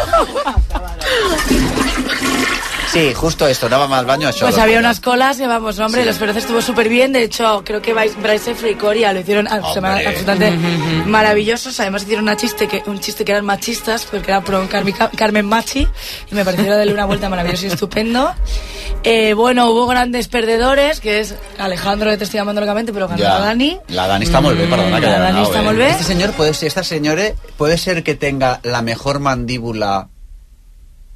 Sí, justo esto, anàvem al baño, això. Pues Los había unas colas que vamos, hombre, Sí. los feroces estuvo súper bien. De hecho, creo que Bryce Bryce Free y Coria lo hicieron Hombre. absolutamente maravillosos. Además hicieron una chiste que, un chiste que eran machistas, porque era pro Carmi- Carmen Machi, y me pareció darle una vuelta maravilloso y estupendo. Eh, bueno, hubo grandes perdedores, que es Alejandro, que te estoy llamando locamente, pero ganó Ya. la Dani. La Dani está muy bien, perdona que La Dani ganado, está eh. muy bien. Este señor puede ser, esta señora puede ser que tenga la mejor mandíbula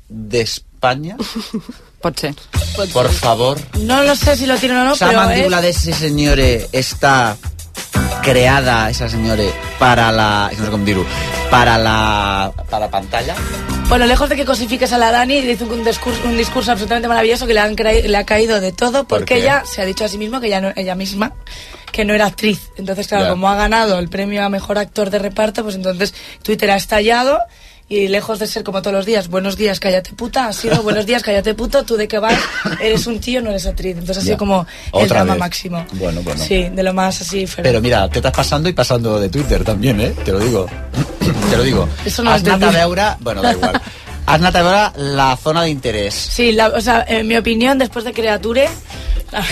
de España. Pot ser. Por favor. No lo sé si lo tienen o no, esa pero mandíbula es- de ese señor está creada, esa señora, para la... No sé cómo dirlo. Para la... Para la pantalla. Bueno, lejos de que cosifiques a la Dani, le hizo un discurso, un discurso absolutamente maravilloso que le, han le ha caído de todo, ¿Por porque ella se ha dicho a sí misma que ella, no- ella misma que no era actriz. Entonces, claro, como ha ganado el premio a mejor actor de reparto, pues entonces Twitter ha estallado y lejos de ser como todos los días, buenos días, cállate puta, ha sido buenos días, cállate puto, tú de qué vas, eres un tío, no eres actriz. Entonces ha sido como el drama vez. máximo. Bueno, bueno. Sí, de lo más así. Pero mira, te estás pasando y pasando de Twitter también, ¿eh? Te lo digo. Te lo digo. Eso no Has lo anat a entendí. veure... Bueno, da igual. Has anat a veure la zona d'interès. Sí, la- o sea, en mi opinión, después de Creature...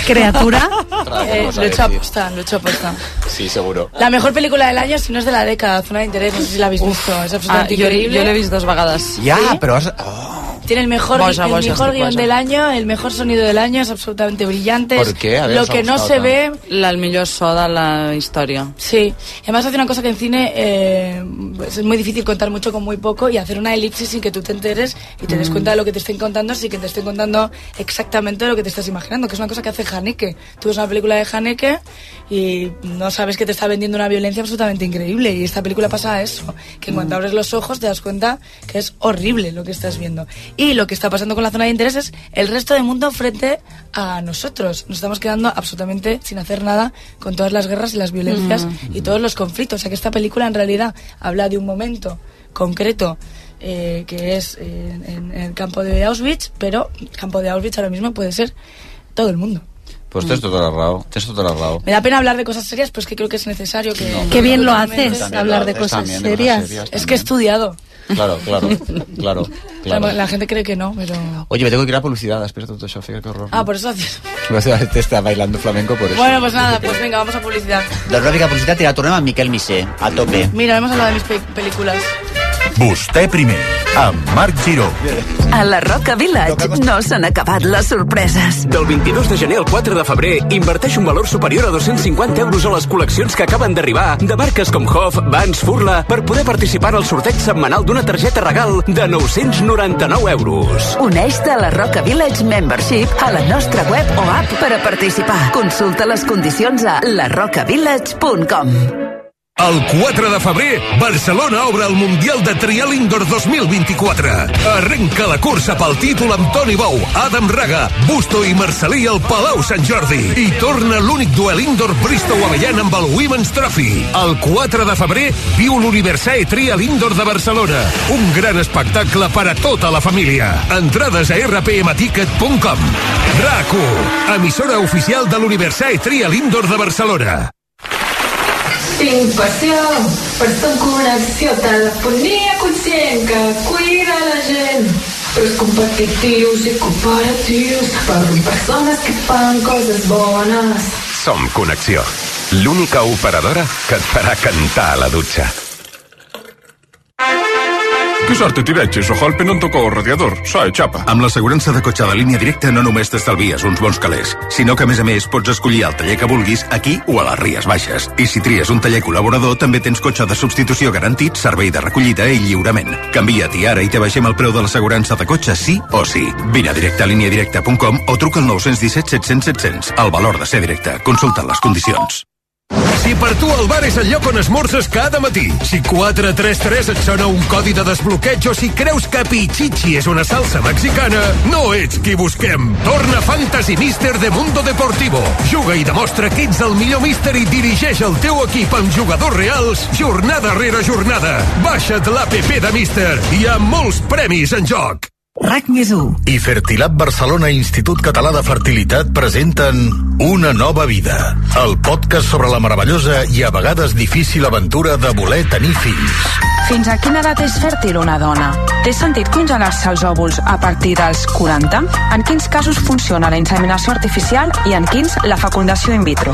¿Criatura? Otra eh, lo he hecho a decir. posta, lo he hecho a posta. Sí, seguro. La mejor película del año, si no es de la década, Zona de Interés, no sé si la habéis visto, es Ah, absolutamente jo, increíble. jo l'he vist dos vegades. Ja, però has... Oh, Tiene el mejor, Boja, el boja, mejor guion del año, el mejor sonido del año, es absolutamente brillante. ¿Por qué? A ver, Lo que no se ve La, el millor so de la història. Sí, además hace una cosa que en cine eh, pues es muy difícil contar mucho con muy poco y hacer una elipsis sin que tú te enteres y te des Mm. cuenta de lo que te estén contando sin que te estén contando exactamente lo que te estás imaginando, que es una cosa que hace Haneke. Tú ves una película de Haneke y no sabes que te está vendiendo una violencia absolutamente increíble y esta película pasa eso, que en cuanto abres los ojos te das cuenta que es horrible lo que estás viendo. Y lo que está pasando con la zona de interés es el resto del mundo frente a nosotros. Nos estamos quedando absolutamente sin hacer nada con todas las guerras y las violencias Mm. y todos los conflictos. O sea que esta película en realidad habla de un momento concreto eh, que es en, en el campo de Auschwitz, pero el campo de Auschwitz ahora mismo puede ser todo el mundo. Pues tens tota la raó, tens tota la raó. Me da pena hablar de cosas serias, pues que creo que es necesario que... Qué bien lo haces, hablar de cosas también, de cosas serias. serias. Es que he estudiado. Claro, claro, claro, claro. La, la gente cree que no, pero... Oye, me tengo que ir a publicidad tot això, fíjate que horror. Ah, por eso haces... Te está bailando flamenco por eso. Bueno, pues nada, pues venga, vamos a publicidad. Una mica publicitat i la tornem amb Miquel Missé, a tope. Mira, hemos hablado de mis pe- películas. Vostè primer, amb Marc Giró. A la Roca Village no s'han acabat les sorpreses. Del 22 de gener al 4 de febrer, inverteix un valor superior a 250 euros a les col·leccions que acaben d'arribar de marques com Hoff, Vans, Furla, per poder participar en el sorteig setmanal d'una targeta regal de 999 euros. Uneix-te a la Roca Village Membership a la nostra web o app per a participar. Consulta les condicions a larrocavillage.com. El 4 de febrer, Barcelona obre el Mundial de Trial Indoor 2024. Arrenca la cursa pel títol amb Toni Bou, Adam Raga, Busto i Marcelí al Palau Sant Jordi. I torna l'únic duel indoor Bristow Avellan amb el Women's Trophy. El 4 de febrer viu l'Universae Trial Indoor de Barcelona. Un gran espectacle per a tota la família. Entrades a rpmticket.com. RAC1, emissora oficial de l'Universae Trial Indoor de Barcelona. Tinc passió per ser en connexió, telefonia conscient que cuida la gent. Però competitius i cooperatius per persones que fan coses bones. Som Connexió, l'única operadora que et farà cantar a la dutxa. Che sorte ti veig, Soholpe non tocó el radiador, sai, xapa. Amb l'assegurança de cotxe de línia directa no només t'estalvies uns bons calés, sinó que a més a més pots escollir el taller que vulguis aquí o a les Ries Baixes. I si tries un taller col·laborador també tens cotxe de substitució garantit, servei de recollida i lliurament. Canvia't ara i te baixem el preu de l'assegurança de cotxe sí o sí. Vine a directe a líniadirecta.com o truca al 917 700 700. El valor de ser directe. Consulta les condicions. Si per tu el bar és el lloc on esmorzes cada matí, si 433 et sona un codi de desbloqueig o si creus que Pichichi és una salsa mexicana, no ets qui busquem. Torna Fantasy Mister de Mundo Deportivo. Juga i demostra que ets el millor míster i dirigeix el teu equip amb jugadors reals jornada rere jornada. Baixa't l'APP de Mister. Hi ha molts premis en joc. RAC més 1. I Fertilab Barcelona Institut Català de Fertilitat presenten Una nova vida, el podcast sobre la meravellosa i a vegades difícil aventura de voler tenir fills. Fins a quina edat és fèrtil una dona? Té sentit congelar-se els òvuls a partir dels 40? En quins casos funciona la inseminació artificial i en quins la fecundació in vitro?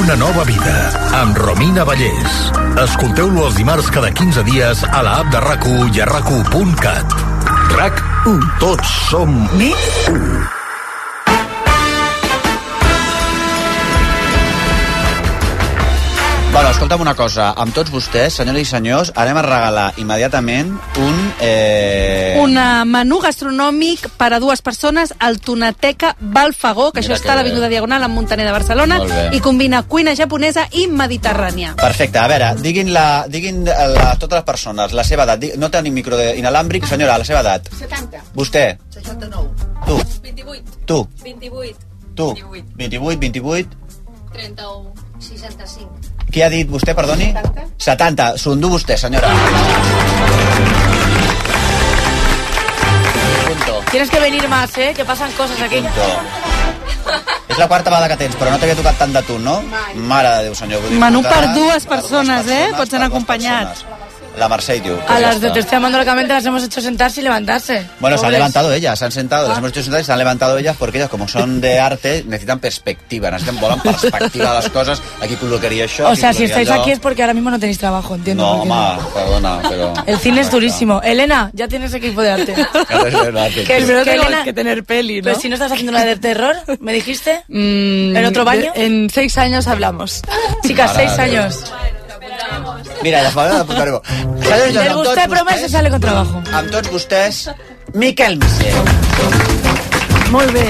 Una nova vida, amb Romina Vallès. Escolteu-lo els dimarts cada 15 dies a la app de rac i a rac RAC1. Tots som més 1. Bueno, escolta'm una cosa. Amb tots vostès, senyores i senyors, anem a regalar immediatament un... Eh... Un menú gastronòmic per a dues persones al Tonateca Balfagó, que Mira això està a que l'Avinguda. Diagonal, en Montaner de Barcelona, i combina cuina japonesa i mediterrània. Perfecte, a veure, diguin, la, diguin la, totes les persones la seva edat. No tenim micro inalàmbric, senyora, la seva edat. 70. Vostè, 69. tu, 28. tu, 28. tu, 28, 28. 31. 65. Qui ha dit vostè, perdoni? 70. 70. S'ho vostè, senyora. Punto. Tienes que venir más, ¿eh? Que pasan cosas aquí. És la quarta vegada que tens, però no t'havia tocat tant de tu, no? Mare de Déu, senyor. vull dir, Menú portaràs per dues persones, eh? Pots anar acompanyats. La tú. A Pues las de. Te estoy amando locamente las hemos hecho sentarse y levantarse. Bueno, se han levantado ellas, se han sentado, Ah. las hemos hecho sentar y se han levantado ellas porque ellas, como son de arte, necesitan perspectiva, necesitan volen perspectiva de les coses. Aquí col·locaria això, O aquí sea, si estáis aquí es porque ahora mismo no tenéis trabajo, entiendo. No, home, perdona, però... El cine es durísimo. Elena, ya tienes equipo de arte. Que primero tengo que tener peli, ¿no? Pero si no estás haciendo una de terror, ¿me dijiste? Mm, ¿En otro baño? de- en seis años hablamos. Chicas, seis años. Mira, ja fa d'apuntar-ho. Senyors, El amb gusto tots de promesa vostès- sale con trabajo. Amb tots vostès, Miquel Missé. Molt bé,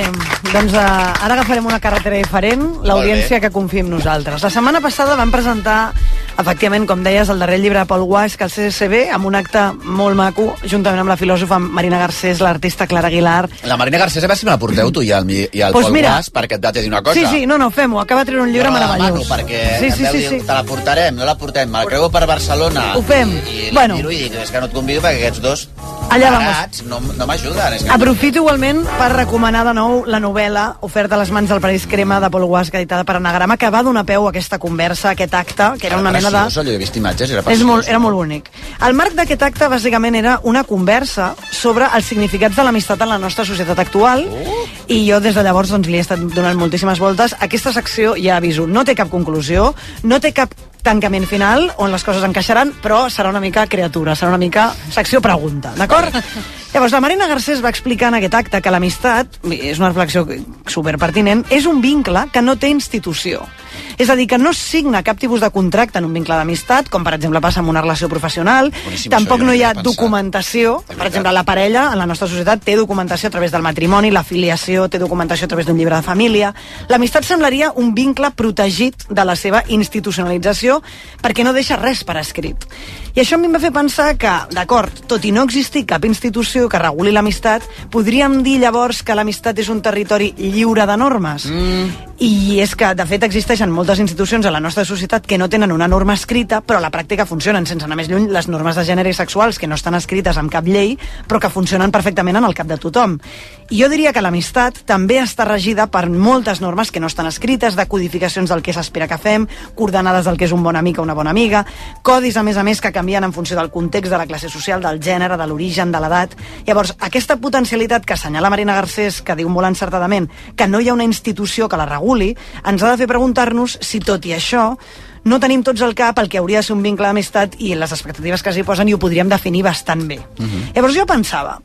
doncs uh, ara agafarem una carretera diferent, l'audiència que confia en nosaltres. La setmana passada vam presentar, efectivament, com deies, el darrer llibre de Paul Guasc al CSB, amb un acte molt maco, juntament amb la filòsofa Marina Garcés, l'artista Clara Aguilar. La Marina Garcés, a veure si me la porteu tu i el, i el Pues Pol mira. Guas, perquè et date dir una cosa. Sí, sí, no, no, fem-ho, acaba de treure un llibre demano, meravellós. perquè sí, sí, sí, sí. te la portarem, no la portem, me la creu per Barcelona. Ho fem. I, i Bueno. bueno. i dic, és que no et convido perquè aquests dos Allà tarats no, no m'ajuden. Que... Aprofito igualment per recomanar de nou la novel·la Oferta a les mans del Paradís Crema de Paul Guasc, editada per Anagrama, que va donar peu a aquesta conversa, a aquest acte, que era una mena de... Jo he vist imatges, era És molt, era molt bonic. El marc d'aquest acte, bàsicament, era una conversa sobre els significats de l'amistat en la nostra societat actual i jo des de llavors doncs, li he estat donant moltíssimes voltes. Aquesta secció ja aviso, no té cap conclusió, no té cap tancament final on les coses encaixaran, però serà una mica criatura, serà una mica secció pregunta, d'acord? Llavors, la Marina Garcés va explicar en aquest acte que l'amistat, és una reflexió superpertinent, és un vincle que no té institució. És a dir, que no es signa cap tipus de contracte en un vincle d'amistat, com per exemple passa amb una relació professional, Boníssim, tampoc no hi ha documentació, per exemple, la parella en la nostra societat té documentació a través del matrimoni, la filiació té documentació a través d'un llibre de família. L'amistat semblaria un vincle protegit de la seva institucionalització perquè no deixa res per escrit. I això a mi em va fer pensar que, d'acord, tot i no existir cap institució que reguli l'amistat, podríem dir llavors que l'amistat és un territori lliure de normes. Mm. I és que, de fet, existeixen moltes institucions a la nostra societat que no tenen una norma escrita, però a la pràctica funcionen, sense anar més lluny, les normes de gènere i sexuals, que no estan escrites amb cap llei, però que funcionen perfectament en el cap de tothom. I jo diria que l'amistat també està regida per moltes normes que no estan escrites, de codificacions del que s'espera que fem, coordenades del que és un bon amic o una bona amiga, codis, a més a més, que canvien en funció del context, de la classe social, del gènere, de l'origen, de l'edat. Llavors, aquesta potencialitat que assenyala Marina Garcés, que diu molt encertadament que no hi ha una institució que la reguli, ens ha de fer preguntar-nos si tot i això no tenim tots al cap el que hauria de ser un vincle d'amistat i les expectatives que s'hi posen i ho podríem definir bastant bé. Llavors jo pensava,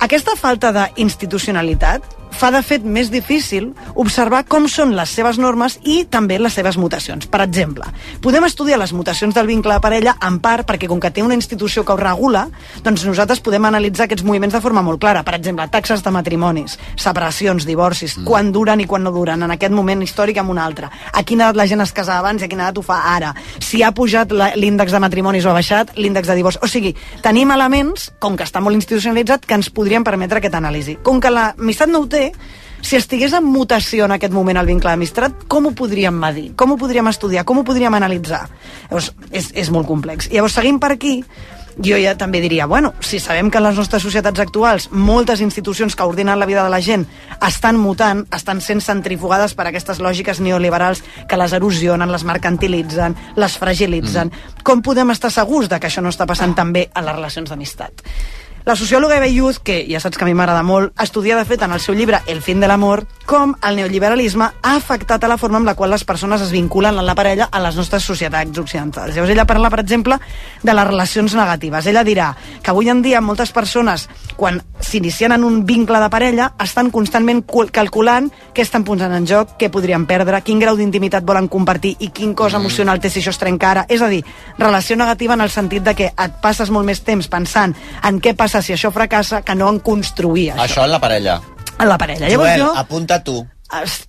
aquesta falta d'institucionalitat fa de fet més difícil observar com són les seves normes i també les seves mutacions. Per exemple, podem estudiar les mutacions del vincle de parella en part perquè com que té una institució que ho regula, doncs nosaltres podem analitzar aquests moviments de forma molt clara. Per exemple, taxes de matrimonis, separacions, divorcis, mm. quan duren i quan no duren, en aquest moment històric amb un altre, a quina edat la gent es casava abans i a quina edat ho fa ara, si ha pujat l'índex de matrimonis o ha baixat l'índex de divorci. O sigui, tenim elements, com que està molt institucionalitzat, que ens podrien permetre aquesta anàlisi. Com que l'amistat no ho té, si estigués en mutació en aquest moment el vincle d'amistat, com ho podríem medir? Com ho podríem estudiar? Com ho podríem analitzar? Llavors, és, és molt complex. Llavors, seguint per aquí, jo ja també diria, bueno, si sabem que en les nostres societats actuals moltes institucions que ordenen la vida de la gent estan mutant, estan sent centrifugades per aquestes lògiques neoliberals que les erosionen, les mercantilitzen, les fragilitzen, mm. com podem estar segurs de que això no està passant també en les relacions d'amistat? La sociòloga Eva Youth, que ja saps que a mi m'agrada molt, estudia de fet en el seu llibre El fin de l'amor com el neoliberalisme ha afectat a la forma amb la qual les persones es vinculen en la parella a les nostres societats occidentals. Llavors ella parla, per exemple, de les relacions negatives. Ella dirà que avui en dia moltes persones, quan s'inicien en un vincle de parella, estan constantment cul- calculant què estan posant en joc, què podrien perdre, quin grau d'intimitat volen compartir i quin cos emocional té si això es trenca ara. És a dir, relació negativa en el sentit de que et passes molt més temps pensant en què passa si això fracassa que no en construir això. Això en la parella. En la parella. Llavors Joel, jo... apunta tu.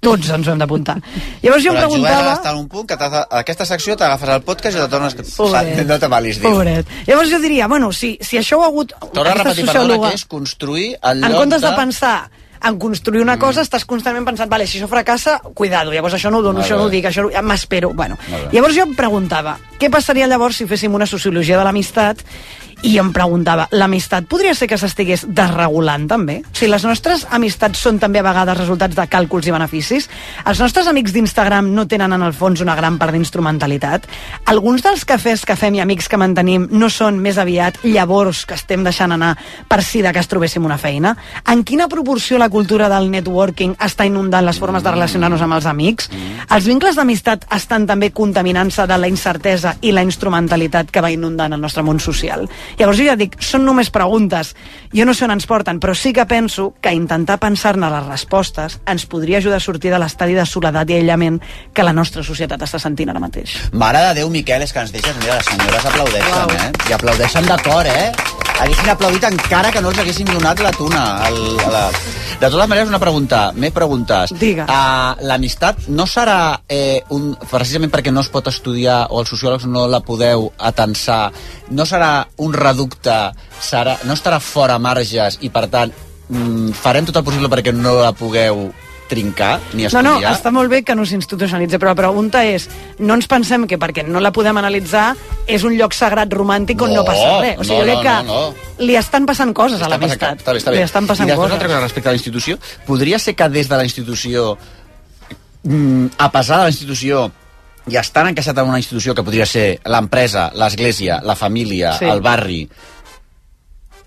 Tots ens ho hem d'apuntar. Llavors jo em Però Joel preguntava... està en un punt que aquesta secció t'agafes el podcast i te tornes... Pobret. No te malis, diu. Pobret. Llavors jo diria, bueno, si, si això ho ha hagut... Torna a repetir, perdona, que és construir el en lloc comptes de... de... pensar en construir una cosa, estàs constantment pensant, vale, si això fracassa, cuidado, llavors això no ho dono, això no ho dic, això m'espero. Bueno, llavors jo em preguntava, què passaria llavors si féssim una sociologia de l'amistat I em preguntava, l'amistat podria ser que s'estigués desregulant també? Si les nostres amistats són també a vegades resultats de càlculs i beneficis, els nostres amics d'Instagram no tenen en el fons una gran part d'instrumentalitat? Alguns dels cafès que fem i amics que mantenim no són més aviat llavors que estem deixant anar per si de cas trobéssim una feina? En quina proporció la cultura del networking està inundant les formes de relacionar-nos amb els amics? Els vincles d'amistat estan també contaminant-se de la incertesa i la instrumentalitat que va inundant el nostre món social. Llavors jo ja dic, són només preguntes, jo no sé on ens porten, però sí que penso que intentar pensar-ne les respostes ens podria ajudar a sortir de l'estadi de soledat i aïllament que la nostra societat està sentint ara mateix. Mare de Déu, Miquel, és que ens deixes... Mira, les senyores aplaudeixen, eh? I aplaudeixen de cor, eh? Haguessin aplaudit encara que no els haguessin donat la tuna. El, la... De totes maneres, una pregunta, més preguntes. Digue. Uh, L'amistat no serà eh, un, precisament perquè no es pot estudiar o els sociòlegs no la podeu atensar, no serà un reducte, serà, no estarà fora marges i, per tant, mm, farem tot el possible perquè no la pugueu trincar ni No, estudiar? no, està molt bé que no s'institucionalitzi, però la pregunta és, no ens pensem que perquè no la podem analitzar és un lloc sagrat romàntic on no, No, passa res. O sigui, no, jo crec no, que no, li estan passant coses a Està passant- l'amistat. Està bé, està bé. Li estan passant I després coses. altra cosa respecte a la institució. Podria ser que des de la institució, mm, a pesar de la institució, i estan encaixat en una institució que podria ser l'empresa, l'església, la família, sí. el barri,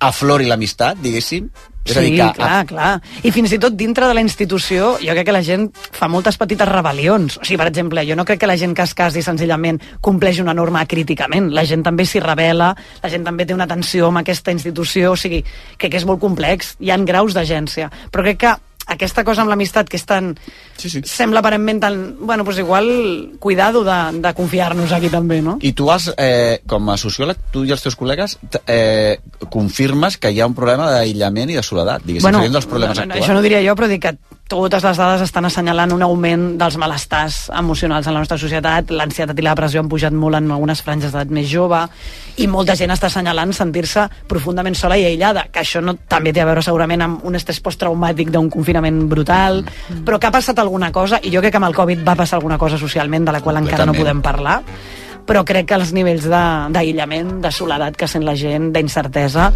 aflori l'amistat, diguéssim? És sí, a dir, que clar, clar. I fins i tot dintre de la institució, jo crec que la gent fa moltes petites rebel·lions. O sigui, per exemple, jo no crec que la gent que es casi senzillament compleix una norma críticament. La gent també s'hi revela, la gent també té una tensió amb aquesta institució, o sigui, crec que és molt complex. Hi han graus d'agència. Però crec que aquesta cosa amb l'amistat que és tan... Sí, sí. Sembla aparentment tan... Bueno, doncs igual, cuidado de, de confiar-nos aquí també, no? I tu has, eh, com a sociòleg, tu i els teus col·legues, eh, confirmes que hi ha un problema d'aïllament i de soledat, diguéssim, bueno, dels problemes no, no, actuals. això no diria jo, però dic que totes les dades estan assenyalant un augment dels malestars emocionals en la nostra societat, l'ansietat i la depressió han pujat molt en algunes franges d'edat més jove, i molta gent està assenyalant sentir-se profundament sola i aïllada, que això no, també té a veure segurament amb un estrès posttraumàtic d'un confinament brutal, mm. però que ha passat alguna cosa, i jo crec que amb el Covid va passar alguna cosa socialment de la qual encara no podem parlar, però crec que els nivells d'aïllament, de, de soledat que sent la gent, d'incertesa,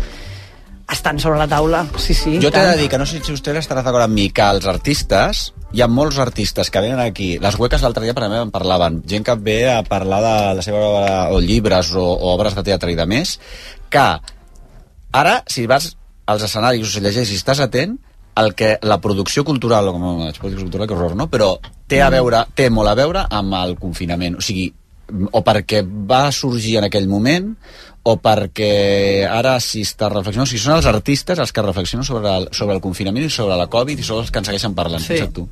estan sobre la taula, sí, sí. Jo t'he de dir que no sé si vostè estarà d'acord amb mi, que els artistes, hi ha molts artistes que venen aquí, les hueques l'altre dia per a mi en parlaven, gent que ve a parlar de la seva obra, o llibres, o, o obres de teatre i de més, que ara, si vas als escenaris o si llegeixes i estàs atent, el que la producció cultural, o com pot dir cultural, que horror, no? Però té a veure, té molt a veure amb el confinament. O sigui, o perquè va sorgir en aquell moment, o perquè ara s'hi està reflexionant. Sigui, són els artistes els que reflexionen sobre el, sobre el confinament i sobre la Covid i són els que en segueixen parlant. Sí. Tu.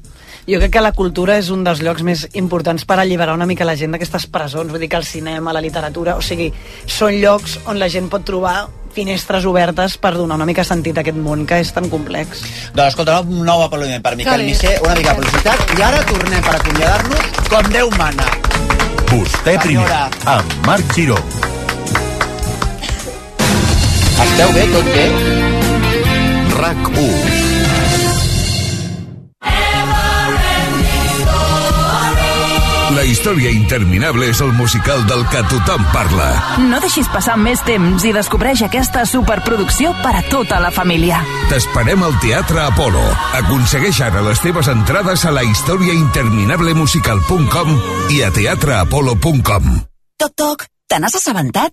Jo crec que la cultura és un dels llocs més importants per alliberar una mica la gent d'aquestes presons, vull dir que el cinema, la literatura, o sigui, són llocs on la gent pot trobar finestres obertes per donar una mica sentit a aquest món que és tan complex. Doncs escolta, un nou aplaudiment per Miquel. Missé, una mica de publicitat, i ara tornem per acomiadar-nos com Déu mana. Vostè primer, amb Marc Giró. Esteu bé, tot bé? RAC 1. La història interminable és el musical del que tothom parla. No deixis passar més temps i descobreix aquesta superproducció per a tota la família. T'esperem al Teatre Apolo. Aconsegueix ara les teves entrades a la historiainterminablemusical.com i a teatreapolo.com. Toc, toc, te n'has assabentat?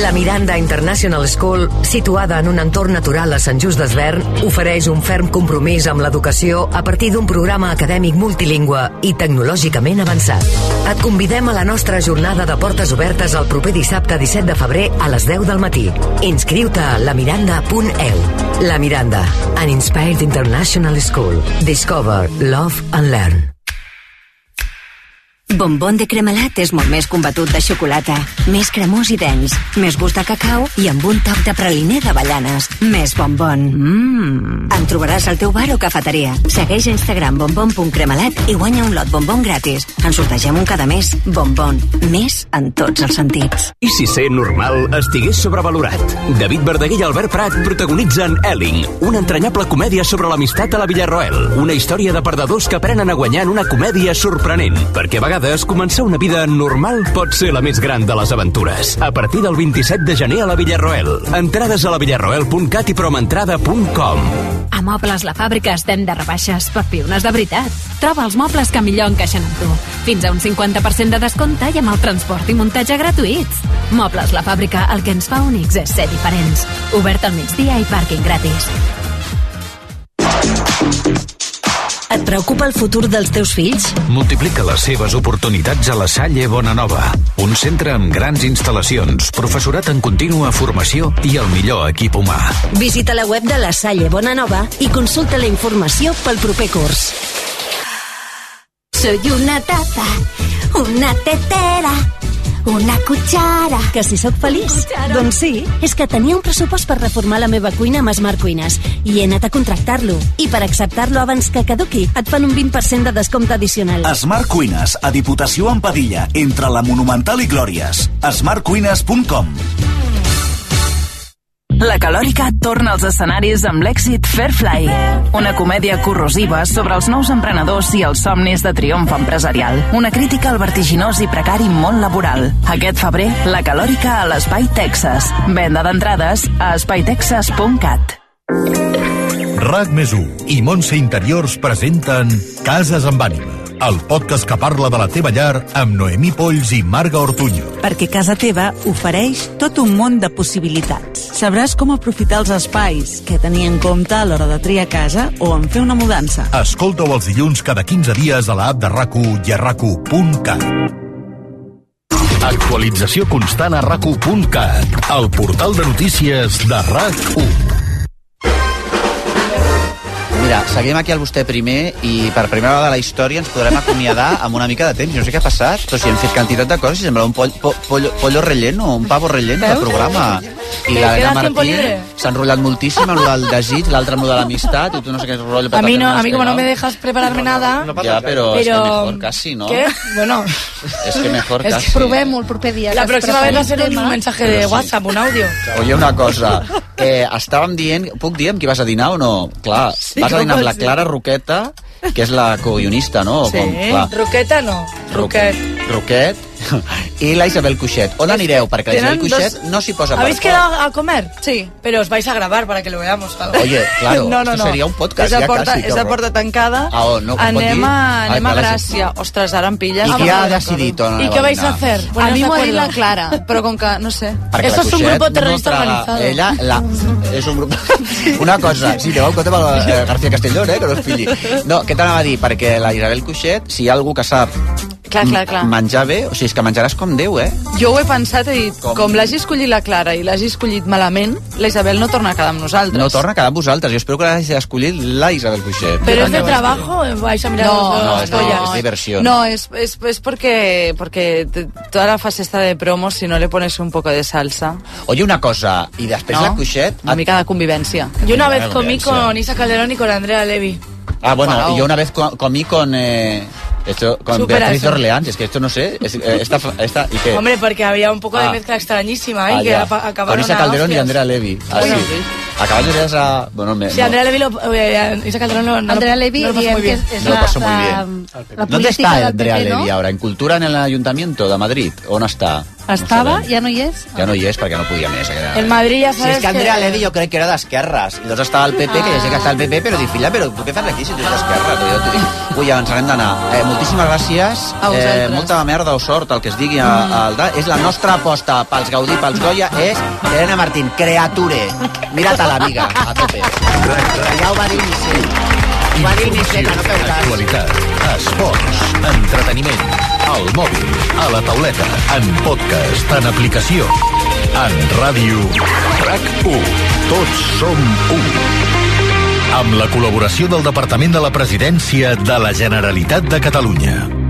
La Miranda International School, situada en un entorn natural a Sant Just d'Esvern, ofereix un ferm compromís amb l'educació a partir d'un programa acadèmic multilingüe i tecnològicament avançat. Et convidem a la nostra jornada de portes obertes el proper dissabte 17 de febrer a les 10 del matí. Inscriu-te a lamiranda.eu. La Miranda, an inspired international school. Discover, love and learn. Bombón de cremelat és molt més combatut de xocolata, més cremós i dens, més gust de cacau i amb un toc de praliner d'avellanes. Més bombón. Mmm. En trobaràs al teu bar o cafeteria. Segueix a Instagram bombón.cremelat i guanya un lot bombón gratis. En sortegem un cada mes. Bombón. Més en tots els sentits. I si ser normal estigués sobrevalorat? David Verdaguer i Albert Prat protagonitzen Elling, una entranyable comèdia sobre l'amistat a la Villarroel. Una història de perdedors que aprenen a guanyar en una comèdia sorprenent, perquè a vegades començar una vida normal pot ser la més gran de les aventures. A partir del 27 de gener a la Villarroel. Entrades a la villarroel.cat i promentrada.com. A Mobles La Fàbrica estem de rebaixes per piones de veritat. Troba els mobles que millor encaixen amb tu. Fins a un 50% de descompte i amb el transport i muntatge gratuïts. Mobles La Fàbrica, el que ens fa únics és ser diferents. Obert al migdia i pàrquing gratis. Et preocupa el futur dels teus fills? Multiplica les seves oportunitats a la Salle Bonanova, un centre amb grans instal·lacions, professorat en contínua formació i el millor equip humà. Visita la web de la Salle Bonanova i consulta la informació pel proper curs. Soy una taza, una tetera, una cuchara. Que si sóc feliç? Doncs sí, és que tenia un pressupost per reformar la meva cuina amb Smart Cuines i he anat a contractar-lo. I per acceptar-lo abans que caduqui, et fan un 20% de descompte addicional. Smart Cuines, a Diputació en Padilla, entre la Monumental i Glòries. smartcuines.com La Calòrica torna als escenaris amb l'èxit Fairfly, una comèdia corrosiva sobre els nous emprenedors i els somnis de triomf empresarial. Una crítica al vertiginós i precari món laboral. Aquest febrer, La Calòrica a l'Espai Texas. Venda d'entrades a espaitexas.cat. RAC més i Montse Interiors presenten Cases amb ànima, el podcast que parla de la teva llar amb Noemí Polls i Marga Ortuño. perquè casa teva ofereix tot un món de possibilitats. Sabràs com aprofitar els espais, què tenir en compte a l'hora de triar casa o en fer una mudança. Escolta-ho els dilluns cada 15 dies a l'app de rac i a rac Actualització constant a rac el portal de notícies de RAC1. Mira, seguim aquí al vostè primer i per primera vegada a la història ens podrem acomiadar amb una mica de temps. Jo no sé què ha passat, però si hem fet quantitat de coses i sembla un poll, po, pollo, pollo relleno, un pavo relleno del programa. I Me la queda Elena tiempo Martín libre. s'ha enrotllat moltíssim amb el desig, l'altre amb el de l'amistat, i tu no sé què rotllo. A mí, no, a mí como no me dejas prepararme nada... Ja, però, és que mejor casi, ¿no? ¿Qué? Bueno... És que mejor Es que casi. Provem-ho el proper dia. La que es próxima vez va a prepari ser el un mensaje de WhatsApp, un audio. Oye, una cosa, eh, estàvem dient, puc dir amb qui vas a dinar o no? Clar, Sí, vas a dinar amb la. Clara Roqueta, que és la co-guionista, no? Sí, Com, clar, Roqueta no, Roquet. Roquet i la Isabel Cuixet. On anireu? Perquè la Isabel Cuixet dos- no s'hi posa per ¿Habéis quedado a comer? Sí. Pero os vais a grabar para que lo veamos. algo. Oye, claro, no, no, no. sería un podcast és a ja porta, quasi, és a porta tancada. Ah, oh, no, anem a, anem a Gràcia. Ostres, ara em pilles. I qui ha decidit on ¿Y aneu qué a vais a dinar? hacer? A mi m'ho ha dit la Clara, però com que, no sé. Perquè Eso es un grupo terrorista traga- organizado. Ella, la, és un grup... Una cosa, sí, teniu en compte amb el eh, García Castellón, eh, que no es pilli. No, què t'anava a dir? Perquè la Isabel Cuixet, si hi ha algú que sap Clar, clar, clar. menjar bé, o sigui, és que menjaràs com Déu, eh? Jo ho he pensat i dit, Com? com, l'hagi escollit la Clara i l'hagi escollit malament, la Isabel no torna a quedar amb nosaltres. No torna a quedar amb vosaltres. Jo espero que l'hagi escollit la Isabel Cuixet. ¿Pero es de trabajo o vais a mirar No, los No, dos és, és diversión. No, es, es, es porque, porque te- toda la fase esta de promos, si no le pones un poco de salsa, Oye, una cosa, i després No? la Cuixet... una mica de convivència. Yo una vez Vale, comí con Isa Calderón y con Andrea Levy. Ah, bueno, Wow. y yo una vez co- comí con... Eh, esto, con Supera Beatriz eso. Orleans, es que esto no sé, es, eh, esta, esta, ¿y qué? Hombre, porque había un poco de Ah. mezcla extrañísima ahí Ah, que ya. acabaron Con Isa a Calderón y hostias. Andrea Levy. Ah, Bueno, sí. Acabas de ver a... Bueno, me, Sí, no. Andrea Levy lo, eh, Isa Calderón no, no Andrea Levy no lo pasó muy que bien. és, és No lo la, pasó muy la, bien. la ¿Dónde política está del Andrea PP, Levy no? ahora? ¿En Cultura en el Ayuntamiento de Madrid? ¿On està? Estava, sabem. ja no hi és? Ja no hi és perquè no podia més. En Madrid ja Si sabes és que Andrea que... Levy jo crec que era d'esquerres i llavors estava al PP, que ja sé que està al PP però dic, filla, però tu què fas aquí si tu ets d'esquerra? Però jo t'ho dic. Ui, ja ens n'hem d'anar. Eh, moltíssimes gràcies. A Eh, vosaltres. molta merda o sort, el que es digui a, al da. És la nostra aposta pels Gaudí, pels Goya, és Helena Martín, creature. Mira-te l'amiga, a tope. Ja ho va dir Nisset. Ho va dir que no feu cas. Actualitat, esports, entreteniment, al mòbil, a la tauleta, en podcast, en aplicació, en ràdio, RAC1. Tots som u. Amb la col·laboració del Departament de la Presidència de la Generalitat de Catalunya.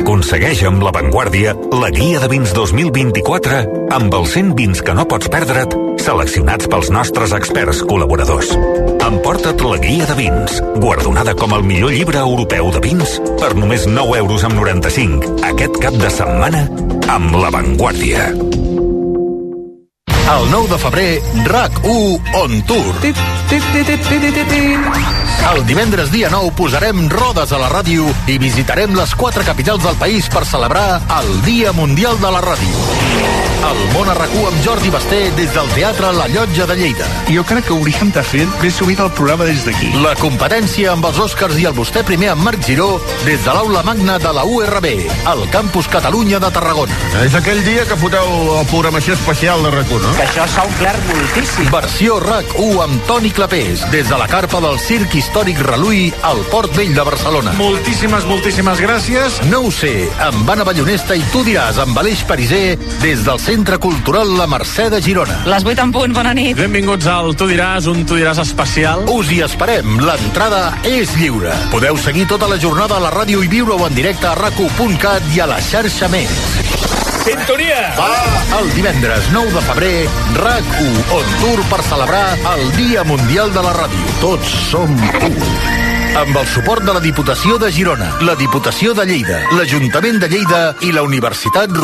Aconsegueix amb La Vanguardia la guia de vins 2024 amb els 100 vins que no pots perdre't seleccionats pels nostres experts col·laboradors. Emporta't la guia de vins, guardonada com el millor llibre europeu de vins per només 9 euros amb 95 aquest cap de setmana amb La Vanguardia. El 9 de febrer, RAC1 on tour. El divendres dia 9 posarem rodes a la ràdio i visitarem les quatre capitals del país per celebrar el Dia Mundial de la Ràdio. El món a rac amb Jordi Basté des del Teatre La Llotja de Lleida. Jo crec que hauríem de fer més sovint el programa des d'aquí. La competència amb els Oscars i el vostè primer amb Marc Giró des de l'aula magna de la URB, al Campus Catalunya de Tarragona. És aquell dia que foteu la programació especial de RAC1, no? Que això s'ha omplert moltíssim. Versió RAC1 amb Toni Clapés, des de la carpa del Circ Històric Reluí al Port Vell de Barcelona. Moltíssimes, moltíssimes gràcies. No ho sé, amb Anna Ballonesta i tu diràs amb Aleix Pariser des del Centre Cultural La Mercè de Girona. Les 8 en punt, bona nit. Benvinguts al Tu diràs, un Tu diràs especial. Us hi esperem, l'entrada és lliure. Podeu seguir tota la jornada a la ràdio i viure-ho en directe a racu.cat i a la xarxa més. Sintonia! Va! El divendres 9 de febrer, RAC1 on tour per celebrar el Dia Mundial de la Ràdio. Tots som u. Amb el suport de la Diputació de Girona, la Diputació de Lleida, l'Ajuntament de Lleida i la Universitat Rovira